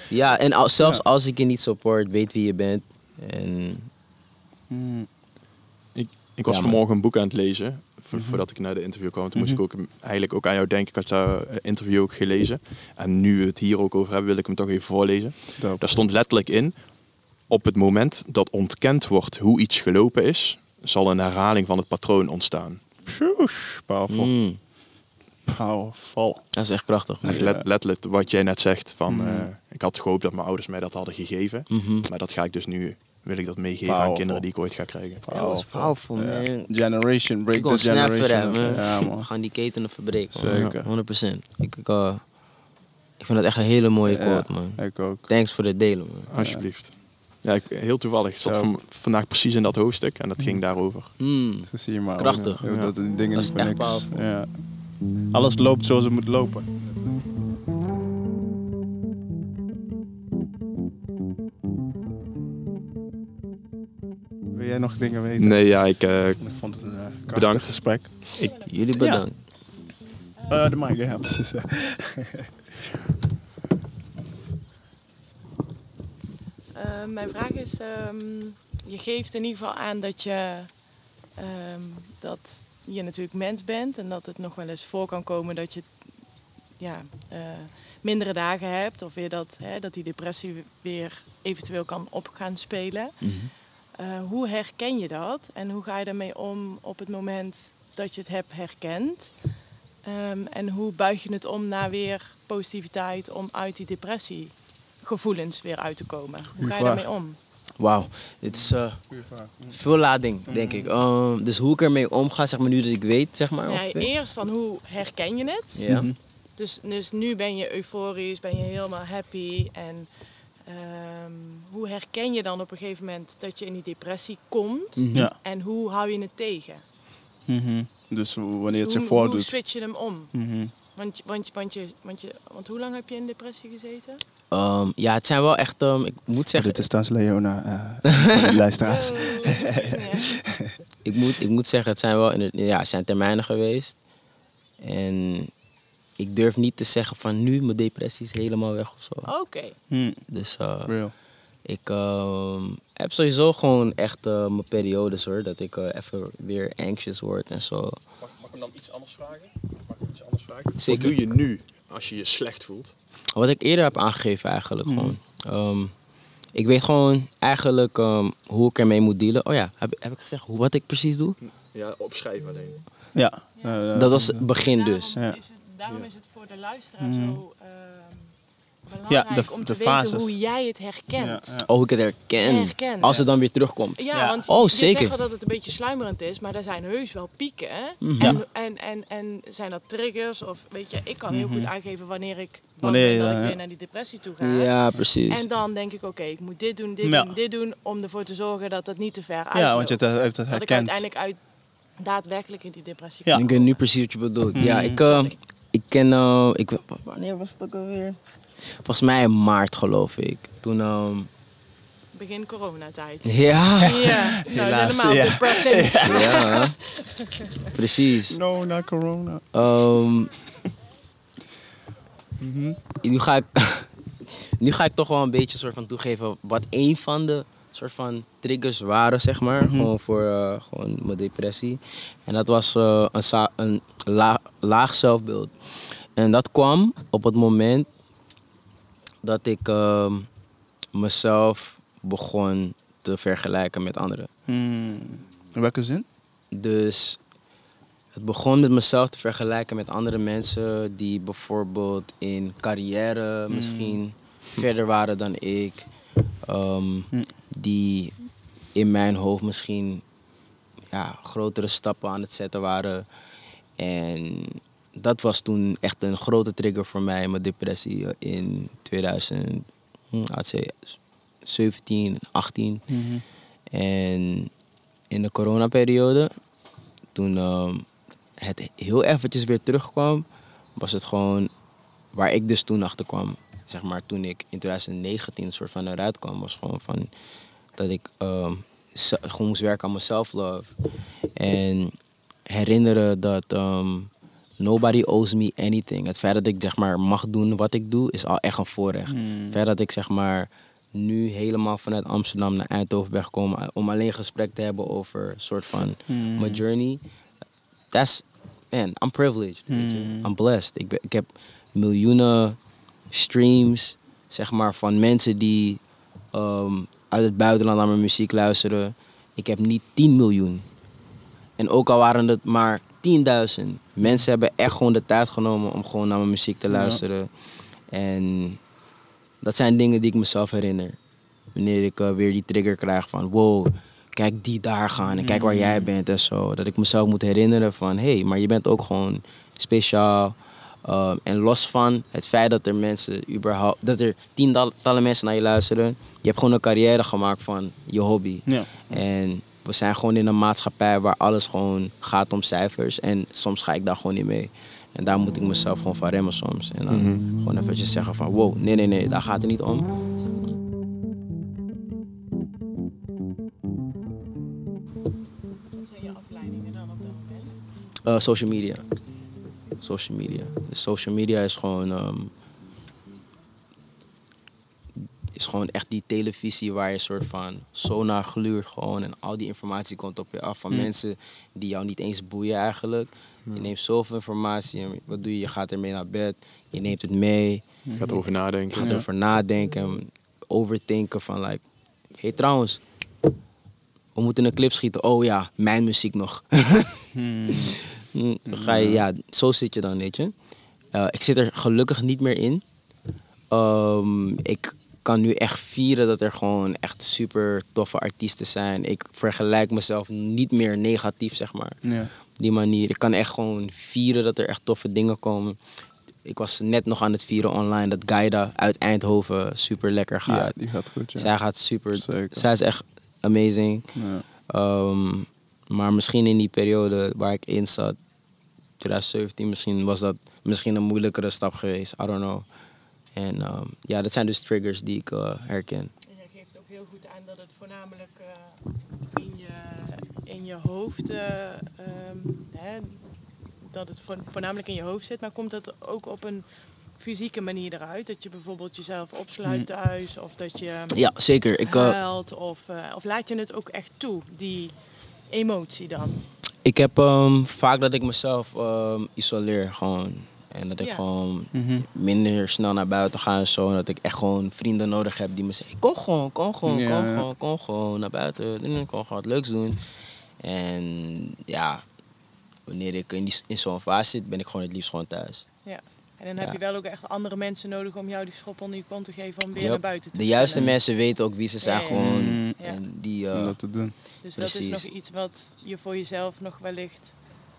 Ja, en als, zelfs Ja. als ik je niet support, weet wie je bent. En Mhm. Ik was Ja, man. vanmorgen een boek aan het lezen. vo- Voordat ik naar de interview kwam. Toen moest ik ook eigenlijk ook aan jou denken. Ik had jouw eh, interview ook gelezen. En nu we het hier ook over hebben, wil ik hem toch even voorlezen. Dope. Daar stond letterlijk in. Op het moment dat ontkend wordt hoe iets gelopen is, zal een herhaling van het patroon ontstaan. Sjoesh, powerful. mm, Powerful. dat is echt krachtig. Echt let- letterlijk wat jij net zegt. Van, eh, ik had gehoopt dat mijn ouders mij dat hadden gegeven. Mhm. Maar dat ga ik dus nu, wil ik dat meegeven aan Powerful. kinderen die ik ooit ga krijgen. Dat is powerful, man. Generation, break Ik the wil snap voor generation. dat, man. Ja, We man. gaan die ketenen verbreken. Zeker. 100%. Ik, ik, eh, ik vind dat echt een hele mooie Ja, quote, man. Ik ook. Thanks voor het delen, man. Alsjeblieft. Ja, ik, heel toevallig. Ik zat van, vandaag precies in dat hoofdstuk en dat ging daarover. Mm. Zo zie je maar. Krachtig. Dat die dingen Dat is niet voor echt niks. Ja. Alles loopt zoals het moet lopen. Wil jij nog dingen weten? Nee, ja, ik, eh, Ik vond het een uh, krachtig Bedankt. gesprek. Jullie bedankt. Eh, de mic, ja, precies. ja. Eh, mijn vraag is, ehm, je geeft in ieder geval aan dat je, ehm, dat je natuurlijk mens bent en dat het nog wel eens voor kan komen dat je ja, eh, mindere dagen hebt of weer dat, hè, dat die depressie weer eventueel kan op gaan spelen. Mhm. Eh, hoe herken je dat en hoe ga je daarmee om op het moment dat je het hebt herkend? Ehm, en hoe buig je het om naar weer positiviteit om uit die depressiegevoelens weer uit te komen? Hoe ga je daarmee om? Wauw, dit is eh, veel lading, denk ik. Ehm, dus hoe ik ermee omga, zeg maar nu dat ik weet, zeg maar. Ja, eerst van hoe herken je het? Ja. Mhm. Dus, dus nu ben je euforisch, ben je helemaal happy. En ehm, hoe herken je dan op een gegeven moment dat je in die depressie komt? Ja. En hoe hou je het tegen? Mhm. Dus wanneer het Dus zich hoe, hoe voordoet. switch je hem om? Want, want, want, je, want, je, want hoe lang heb je in depressie gezeten? Ehm, ja, het zijn wel echt, ehm, ik moet zeggen, Dit is Thans Leona, eh, de luisteraars. Ja. ik moet, ik moet zeggen, het zijn wel inderdaad- ja, het zijn termijnen geweest. En ik durf niet te zeggen van nu mijn depressie is helemaal weg of zo. Oké. Hmm, Dus eh, real. ik ehm, heb sowieso gewoon echt eh, mijn periodes hoor. Dat ik eh, even weer anxious word en zo. Mag, mag ik hem dan iets anders vragen? Zeker. Wat doe je nu als je je slecht voelt? Wat ik eerder heb aangegeven eigenlijk gewoon. Ehm, ik weet gewoon eigenlijk ehm, hoe ik ermee moet dealen. Oh ja, heb, heb ik gezegd hoe, wat ik precies doe? Ja, opschrijven alleen. Ja. eh, Dat was het begin Daarom dus. Ja. Is het, daarom is het voor de luisteraar Mhm. zo ehm, belangrijk Ja, de- om de te weten fases. hoe jij het herkent. Ja, ja. Oh, hoe ik het herken. Herken. Als het dan weer terugkomt. Ja, Ja. want Oh, je zeker. zegt wel dat het een beetje sluimerend is, maar er zijn heus wel pieken. hè? Mhm. En, en, en, en zijn dat triggers? Of weet je, ik kan heel goed aangeven wanneer ik Wanneer dat ja. ik weer naar die depressie toe ga. Ja, precies. En dan denk ik, oké, ik moet dit doen, dit Ja. doen, dit doen, om ervoor te zorgen dat het niet te ver uitloopt. Ja, want je het, heeft het dat ik herkend. uiteindelijk uit, daadwerkelijk in die depressie Ja. kom. Ik weet nu precies wat je bedoelt. Ja, Mhm. ik, eh, ik ken... eh, ik, wanneer was het ook alweer? Volgens mij in maart geloof ik. Toen... ehm, Begin coronatijd. ja. Ja, nou, is Helaas, helemaal ja. depressing. ja. Precies. No, na corona. Ehm, nu, ga ik, nu ga ik toch wel een beetje soort van toegeven wat een van de soort van triggers waren, zeg maar. Gewoon voor eh, gewoon mijn depressie. En dat was eh, een, een la- laag zelfbeeld. En dat kwam op het moment dat ik ehm, mezelf begon te vergelijken met anderen. Hmm. In welke zin? Dus het begon met mezelf te vergelijken met andere mensen die bijvoorbeeld in carrière misschien verder waren dan ik. ehm, Mm. Die in mijn hoofd misschien ja, grotere stappen aan het zetten waren. En dat was toen echt een grote trigger voor mij, mijn depressie eh, in 2000, hm, I'd say 17, 18. Mhm. En in de coronaperiode, toen ehm, het heel eventjes weer terugkwam, was het gewoon waar ik dus toen achter kwam. Zeg maar toen ik in 2019 een soort van eruit kwam, was gewoon van dat ik ehm, gewoon moest werken aan mijn self-love. En herinneren dat ehm, nobody owes me anything. Het feit dat ik zeg maar mag doen wat ik doe, is al echt een voorrecht. Hmm. Het feit dat ik zeg maar nu helemaal vanuit Amsterdam naar Eindhoven ben gekomen om alleen gesprek te hebben over soort van Hmm. mijn journey. That's, man, I'm privileged. weet je. Hmm. I'm blessed. Ik, ben, ik heb miljoenen streams, zeg maar, van mensen die ehm, uit het buitenland naar mijn muziek luisteren. Ik heb niet 10 miljoen. En ook al waren het maar 10.000. Mensen hebben echt gewoon de tijd genomen om gewoon naar mijn muziek te Ja. luisteren. En dat zijn dingen die ik mezelf herinner. Wanneer ik eh, weer die trigger krijg van wow, kijk die daar gaan en kijk waar jij bent en zo. Dat ik mezelf moet herinneren van hé, hey, maar je bent ook gewoon speciaal. Um, en los van het feit dat er mensen überhaupt, dat er tientallen mensen naar je luisteren. Je hebt gewoon een carrière gemaakt van je hobby. Ja. En we zijn gewoon in een maatschappij waar alles gewoon gaat om cijfers. En soms ga ik daar gewoon niet mee. En daar moet ik mezelf gewoon van remmen soms. En dan gewoon eventjes zeggen van wow, nee, nee, nee, daar gaat het niet om. Wat zijn je afleidingen dan op dat moment? Uh, social media. Social media. Dus social media is gewoon. ehm, is gewoon echt die televisie waar je soort van zo naar gluurt gewoon. En al die informatie komt op je af van Hmm. mensen die jou niet eens boeien eigenlijk. Je neemt zoveel informatie en wat doe je? Je gaat ermee naar bed. Je neemt het mee. Je gaat erover Je nadenken. gaat erover nadenken. Overdenken van like... hey, trouwens. We moeten een clip schieten. Oh ja, mijn muziek nog. Hmm. Mm, ga je, ja, zo zit je dan, weet je. Eh, ik zit er gelukkig niet meer in. Ehm, ik kan nu echt vieren dat er gewoon echt super toffe artiesten zijn. Ik vergelijk mezelf niet meer negatief, zeg maar. Ja. Die manier. Ik kan echt gewoon vieren dat er echt toffe dingen komen. Ik was net nog aan het vieren online dat Gaida uit Eindhoven super lekker gaat. ja, die gaat goed. Ja. Zij gaat super. Zeker. Zij is echt amazing. Ja. Ehm, maar misschien in die periode waar ik in zat, 2017, misschien was dat misschien een moeilijkere stap geweest. I don't know. En ehm, ja, dat zijn dus triggers die ik eh, herken. En jij geeft ook heel goed aan dat het voornamelijk eh, in, je, in je hoofd, eh, ehm, hè, dat het voor- voornamelijk in je hoofd zit, maar komt dat ook op een fysieke manier eruit? Dat je bijvoorbeeld jezelf opsluit thuis of dat je Ja, zeker. Ik, huilt of, of laat je het ook echt toe, die emotie dan? ik heb ehm, vaak dat ik mezelf ehm, isoleer gewoon. En dat ik Ja. gewoon minder snel naar buiten ga en zo. En dat ik echt gewoon vrienden nodig heb die me zeggen... Kom gewoon, kom gewoon, Ja. kom gewoon, kom gewoon naar buiten. Kom gewoon wat leuks doen. En ja, wanneer ik in, die, in zo'n fase zit, ben ik gewoon het liefst gewoon thuis. Ja. En dan heb je wel ook echt andere mensen nodig om jou die schop onder je kont te geven om weer naar buiten te De juiste mensen weten ook wie ze zijn gewoon. Mm. Ja. En die... eh, Om dat te doen. Dus dat is nog iets wat je voor jezelf nog wellicht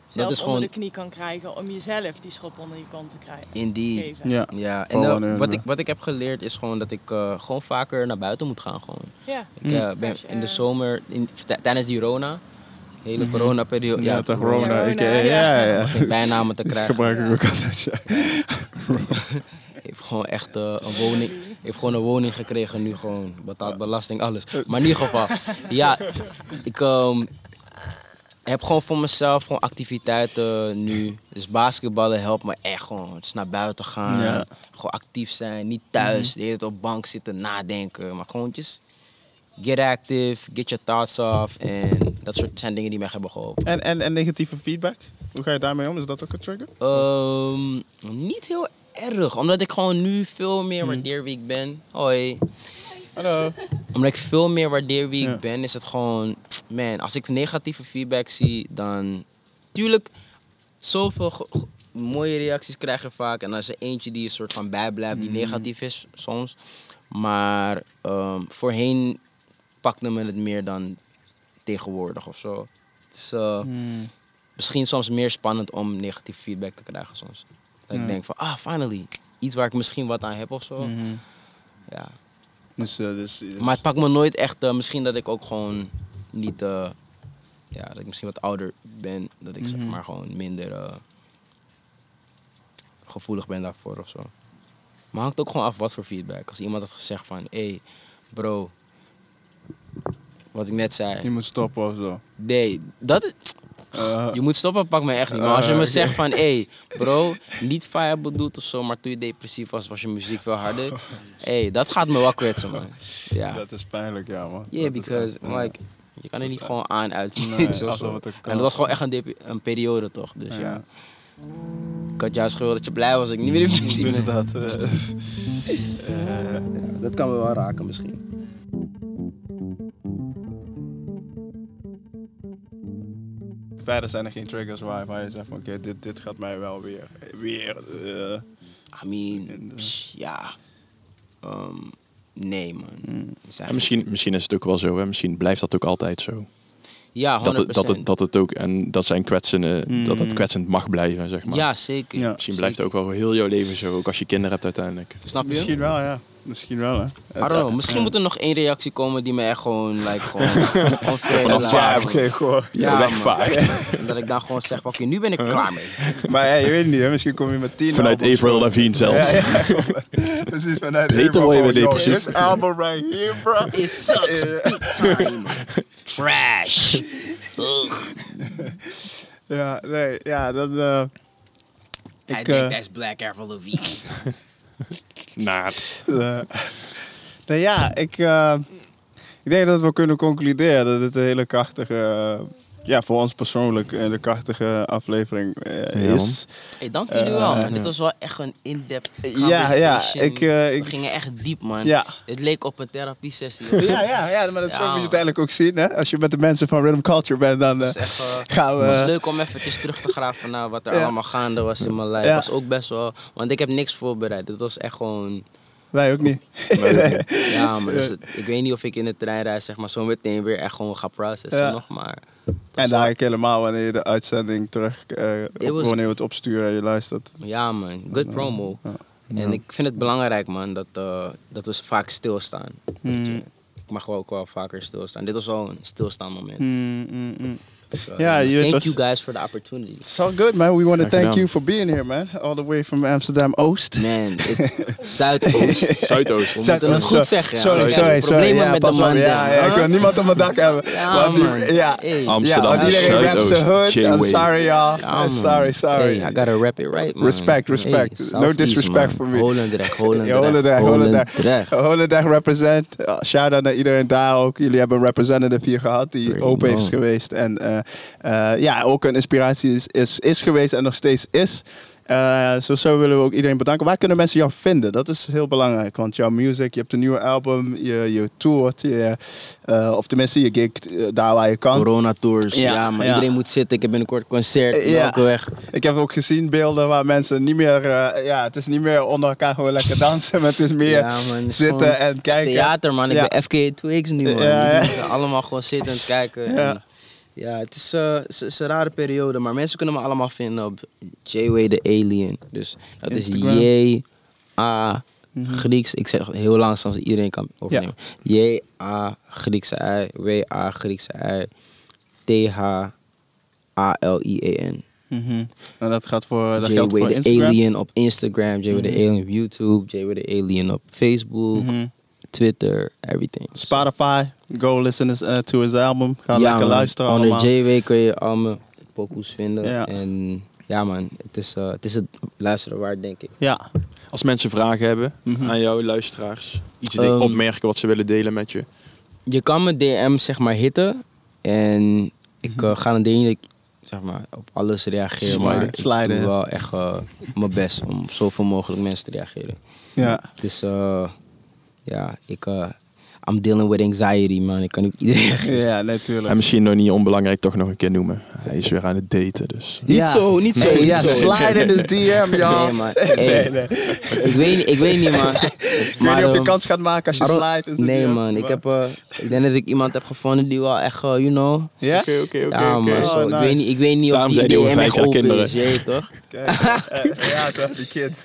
zelf is onder gewoon- de knie kan krijgen om jezelf die schop onder je kont te krijgen. Indeed. Geven. Ja. Ja, en wanneer, wat, ik, wat ik heb geleerd is gewoon dat ik eh, gewoon vaker naar buiten moet gaan. Gewoon. Ja. Ik eh, ben Fresh in de zomer, in, tijdens die Rona, hele corona-periode. Ja, Rona. Corona, ik, eh, ja. ja, ja. Om geen bijnamen te Dat krijgen. gebruik ik ook altijd. Ja. Heeft gewoon echt eh, een woning. Heeft gewoon een woning gekregen nu gewoon. Betaalt belasting, alles. Maar in ieder geval, ja, ik ehm, heb gewoon voor mezelf gewoon activiteiten nu. Dus basketballen helpt me echt gewoon. Dus naar buiten gaan, Ja. gewoon actief zijn. Niet thuis, de hele tijd op bank zitten nadenken. Maar gewoon just get active, get your thoughts off. En dat soort zijn dingen die mij hebben geholpen. En, en, en negatieve feedback? Hoe ga je daarmee om? Is dat ook een trigger? Ehm, niet heel erg, omdat ik gewoon nu veel meer waardeer wie ik ben. Hoi. Hallo. Omdat ik veel meer waardeer wie Ja. ik ben, is het gewoon, man, als ik negatieve feedback zie, dan. Tuurlijk, zoveel mooie reacties krijg je vaak. En als er eentje die een soort van bijblijft, die negatief is soms. Maar ehm, voorheen pakte me het meer dan tegenwoordig of zo. Het is eh, Hmm. misschien soms meer spannend om negatief feedback te krijgen soms. Dat ik denk van, ah, finally. Iets waar ik misschien wat aan heb of zo. Mhm. Ja. Dus, eh, dus, dus- Maar het pakt me nooit echt. eh, misschien dat ik ook gewoon niet. eh, ja, dat ik misschien wat ouder ben. Dat ik zeg Mhm. maar gewoon minder eh, gevoelig ben daarvoor of zo. Maar hangt ook gewoon af wat voor feedback. Als iemand had gezegd van, hé, hey, bro. Wat ik net zei. je moet stoppen of zo. Nee, dat is. Eh, Je moet stoppen, pak me echt niet. Maar als je me zegt van, hé, hey, bro, niet fire bedoeld of zo, maar toen je depressief was, was je muziek veel harder. Hé, hey, dat gaat me wel kwetsen, man. Ja. Dat is pijnlijk, ja man. Yeah, Dat because like, je kan er niet gewoon aan uit. Nee. En dat was gewoon echt een, een periode toch. Dus ja. Ja. Ik had juist gewild dat je blij was dat ik niet meer depressief Dus dat, eh, eh, dat kan me wel raken misschien. verder zijn er geen triggers waar, waar je zegt van oké, dit, dit gaat mij wel weer, weer eh, I mean, In de- psh, ja. Ehm, nee man. mm. En misschien, misschien is het ook wel zo, hè? misschien blijft dat ook altijd zo. Ja, 100%. Dat het, dat, het, dat het ook, en dat zijn kwetsende, dat het Mm. kwetsend mag blijven, zeg maar. Ja, zeker. Ja. Misschien blijft het ook wel heel jouw leven zo, ook als je kinderen hebt uiteindelijk. Snap je? Misschien wel, ja. Misschien wel, hè. I don't know. Misschien moet er nog één reactie komen die me echt gewoon, like, gewoon onfair laat. ja, Ja, tegenwoordig. Ja, Ja, man. wegvaart. En dat ik dan gewoon zeg, oké, nu ben ik klaar mee. Maar ja, je weet niet, hè. misschien kom je met tien Vanuit albums zo. Lavigne zelfs. Ja, ja. Precies, vanuit Beter Avril word je weer gewoon, depressief. This album right here, bro. It sucks Eh, big time. Trash. Ugh. Ja, nee, ja, dat... eh I ik, think eh, that's Black Avril Lavigne. Naad. eh, nou ja, ik, eh, ik denk dat we kunnen concluderen dat het een hele krachtige... eh, ja, voor ons persoonlijk een hele krachtige aflevering eh, Ja, is. Hey, dank jullie Eh, wel, man. ja. Dit was wel echt een in-depth Ja, ja, ik, eh, We ik, gingen echt diep, man. ja. Het leek op een therapiesessie. Ja, ja, ja, maar dat Ja, moet je uiteindelijk ook zien. Hè? Als je met de mensen van Rhythm Culture bent, dan eh, Het is echt, eh, gaan we... Het was leuk om even terug te graven naar wat er Ja. allemaal gaande was in mijn lijf. Ja. was ook best wel... Want ik heb niks voorbereid. Het was echt gewoon... Wij ook niet. Ja, maar dus het- ik weet niet of ik in de treinreis zeg maar zo meteen weer echt gewoon ga processen Ja. nog. Maar En daar ik helemaal wanneer je de uitzending terug, eh, op- was- wanneer we het opsturen en je luistert. ja man, good promo. Ja. En ik vind het belangrijk man dat, eh, dat we vaak stilstaan. Mm. Ik mag ook wel vaker stilstaan. Dit was wel een stilstaan moment. Mm, mm, uh, Ja, je weet thank was- you guys for the opportunity. It's all good, man. We want to thank you for being here, man. All the way from Amsterdam Oost. Man, Zuidoost. Zuidoost. We moeten het goed zeggen. Sorry, sorry, sorry. Problemen Ja, met de man. Ja, ja, ik wil niemand op mijn dak hebben. Ja, man. Ja, Hey. Amsterdam, Zuidoost, zijn hood. I'm sorry, y'all. Ja, man. sorry, sorry. Hey, I gotta rap it right, man. Respect, respect. No disrespect man. for me. Holendrecht, Holendrecht, Holendrecht, Holendrecht. Represent. Uh, Shout-out naar iedereen daar ook. Jullie hebben een representative hier gehad die open is geweest. En eh, ja, ook een inspiratie is, is, is geweest en nog steeds is. Eh, zo, zo willen we ook iedereen bedanken. Waar kunnen mensen jou vinden? Dat is heel belangrijk. Want jouw music, je hebt een nieuwe album, je, je tourt. Je, eh, of tenminste, je gigt eh, daar waar je kan. Corona tours. Ja, Ja, maar ja. iedereen moet zitten. Ik heb binnenkort concert. Eh, Ja. weg. Ik heb ook gezien beelden waar mensen niet meer... eh, ja, het is niet meer onder elkaar gewoon lekker dansen. Maar het is meer Ja, man, het is zitten en het is kijken. theater, man. Ik ben FK 2X nu, man. Allemaal gewoon zitten en kijken. En, ja, het is, het is- het is een rare periode, maar mensen kunnen me allemaal vinden op J-Way the Alien. Dus dat Instagram. is J, A, Grieks. Ik zeg heel langzaam, zodat iedereen kan overnemen. J, A, Griekse I, W, A, Griekse I, T, H, A, L, I, E, N. Mhm. Nou, dat gaat voor, dat geldt voor Way the. Alien op Instagram, J Way the Alien op YouTube, J Way the Alien op Facebook, Mhm. Twitter, everything. Spotify, go listen his, uh, to his album. Ga lekker man. luisteren Onder allemaal. J-Way kun je al mijn pokoes vinden. Ja. En ja man, het is, eh, het is het luisteren waard denk ik. Ja. Als mensen vragen hebben Mhm. aan jou, luisteraars, iets Ehm, opmerken wat ze willen delen met je. Je kan mijn DM zeg maar hitten. En ik Mhm. eh, ga een ding dat ik zeg maar op alles reageer. maar Sliden. ik doe ja. wel echt eh, mijn best om op zoveel mogelijk mensen te reageren. Ja. Het is, eh, ja, ik, eh I'm dealing with anxiety man. Ik kan niet op iedereen reageren. Ja, natuurlijk. En misschien nog niet onbelangrijk toch nog een keer noemen. Hij is weer aan het daten, dus... Niet Ja. zo, niet zo. Nee, niet ja, zo. slide in de DM, ja. Nee, maar, hey, Ik, weet, niet- ik weet niet, man. Ik weet Maar, niet of je ehm, kans gaat maken als je slide. in de Nee, man. Ik, maar- heb, eh, ik denk dat ik iemand heb gevonden die wel echt, eh, you know. Ja? Oké, oké, oké. ja, oké. man. Oh, ik, weet niet, ik weet niet of Daarom die zijn die DM echt open kinderen. is, je weet toch? Kijk, eh, ja, toch, die kids.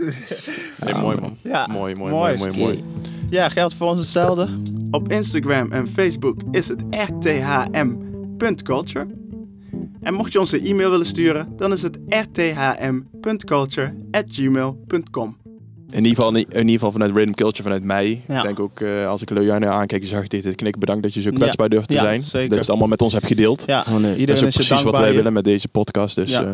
Nee, mooi man. Ja. Mooi, mooi, Mooi. mooi, mooi, mooi. Ja, geldt voor ons hetzelfde. Op Instagram en Facebook is het rthm.culture. En mocht je ons een e-mail willen sturen, dan is het rthm.culture.gmail.com. In ieder, geval, in ieder geval vanuit Random Culture, vanuit mij. Ja. Ik denk ook, eh, als ik Lojana aankijk, zag ik dit knik. Bedankt dat je zo Ja. kwetsbaar durft te Ja, zijn. zeker. Dat je het allemaal met ons hebt gedeeld. Ja, Oh, nee. Dat is iedereen ook is je precies wat wij willen met deze podcast. Dus Ja. eh,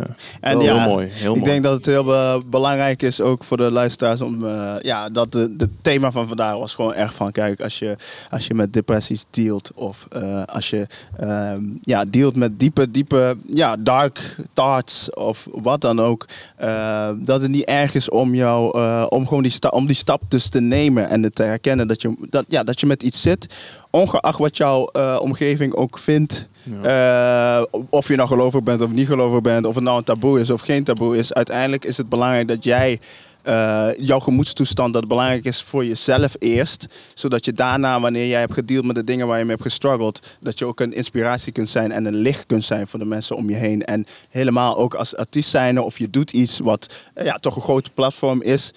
En ja, heel mooi. Heel ik mooi. denk dat het heel be- belangrijk is ook voor de luisteraars om eh, ja, dat de, het thema van vandaag was gewoon echt van kijk, als je, als je met depressies dealt of eh, als je ehm, ja, dealt met diepe, diepe, ja, dark thoughts of wat dan ook, eh, dat het niet erg is om jou, eh, om gewoon die, sta om die stap dus te nemen en het te herkennen dat je, dat, ja, dat je met iets zit, ongeacht wat jouw eh, omgeving ook vindt. Ja. Eh, of je nou gelovig bent of niet gelovig bent, of het nou een taboe is of geen taboe is. Uiteindelijk is het belangrijk dat jij eh, jouw gemoedstoestand, dat belangrijk is voor jezelf eerst. Zodat je daarna, wanneer jij hebt gedeeld met de dingen waar je mee hebt gestruggeld, dat je ook een inspiratie kunt zijn en een licht kunt zijn voor de mensen om je heen. En helemaal ook als artiest zijnde of je doet iets wat ja, toch een groot platform is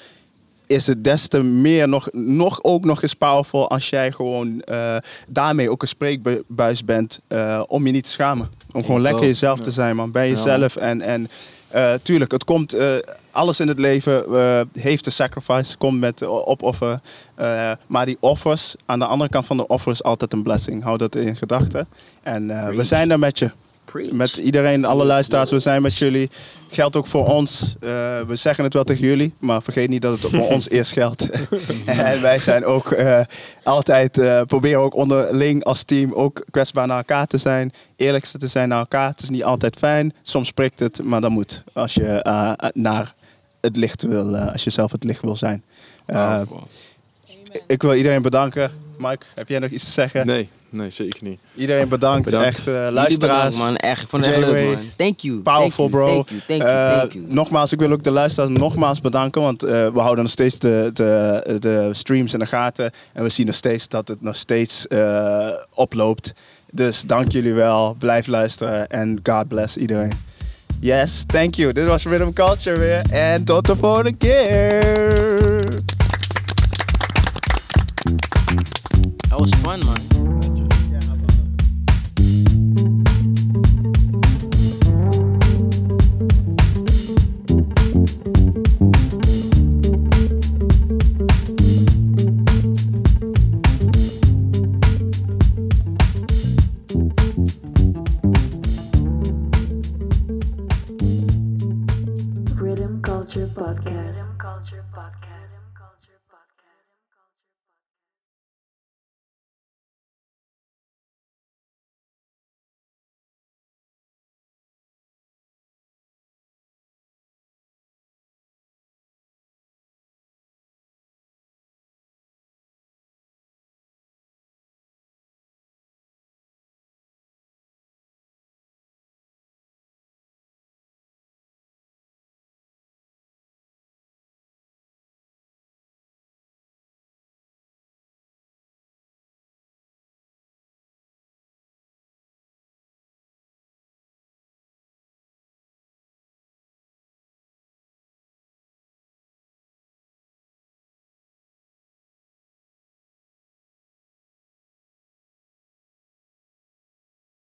is het des te meer nog, nog ook nog eens powerful als jij gewoon eh, daarmee ook een spreekbuis bent eh, om je niet te schamen. Om gewoon lekker ook. jezelf te zijn, man. Bij Ja, jezelf. En, en eh, tuurlijk, het komt, alles in het leven heeft een sacrifice, komt met opofferen. Maar die offers, aan de andere kant van de offer is altijd een blessing. Hou dat in gedachten. En we zijn er met je. Preach. Met iedereen, alle Yes, luisteraars, we zijn met jullie. Geldt ook voor ons. Eh, we zeggen het wel tegen jullie, maar vergeet niet dat het voor ons eerst geldt. en wij zijn ook eh, altijd, eh, proberen ook onderling als team ook kwetsbaar naar elkaar te zijn. Eerlijkste te zijn naar elkaar. Het is niet altijd fijn. Soms spreekt het, maar dat moet. Als je eh, naar het licht wil, als je zelf het licht wil zijn. Eh, ik wil iedereen bedanken. Mike, heb jij nog iets te zeggen? Nee, nee, zeker niet. Iedereen bedankt. Bedankt. Echt eh, Jullie luisteraars. bedankt, man. Echt, ik vond het echt leuk, man. Thank you. Powerful, thank you, bro. Thank you, thank you, Eh, thank you. nogmaals, ik wil ook de luisteraars nogmaals bedanken. Want eh, we houden nog steeds de, de, de streams in de gaten. En we zien nog steeds dat het nog steeds eh, oploopt. Dus dank jullie wel. Blijf luisteren. En God bless iedereen. Yes, thank you. Dit was Rhythm Culture weer. En tot de volgende keer. That was fun, man.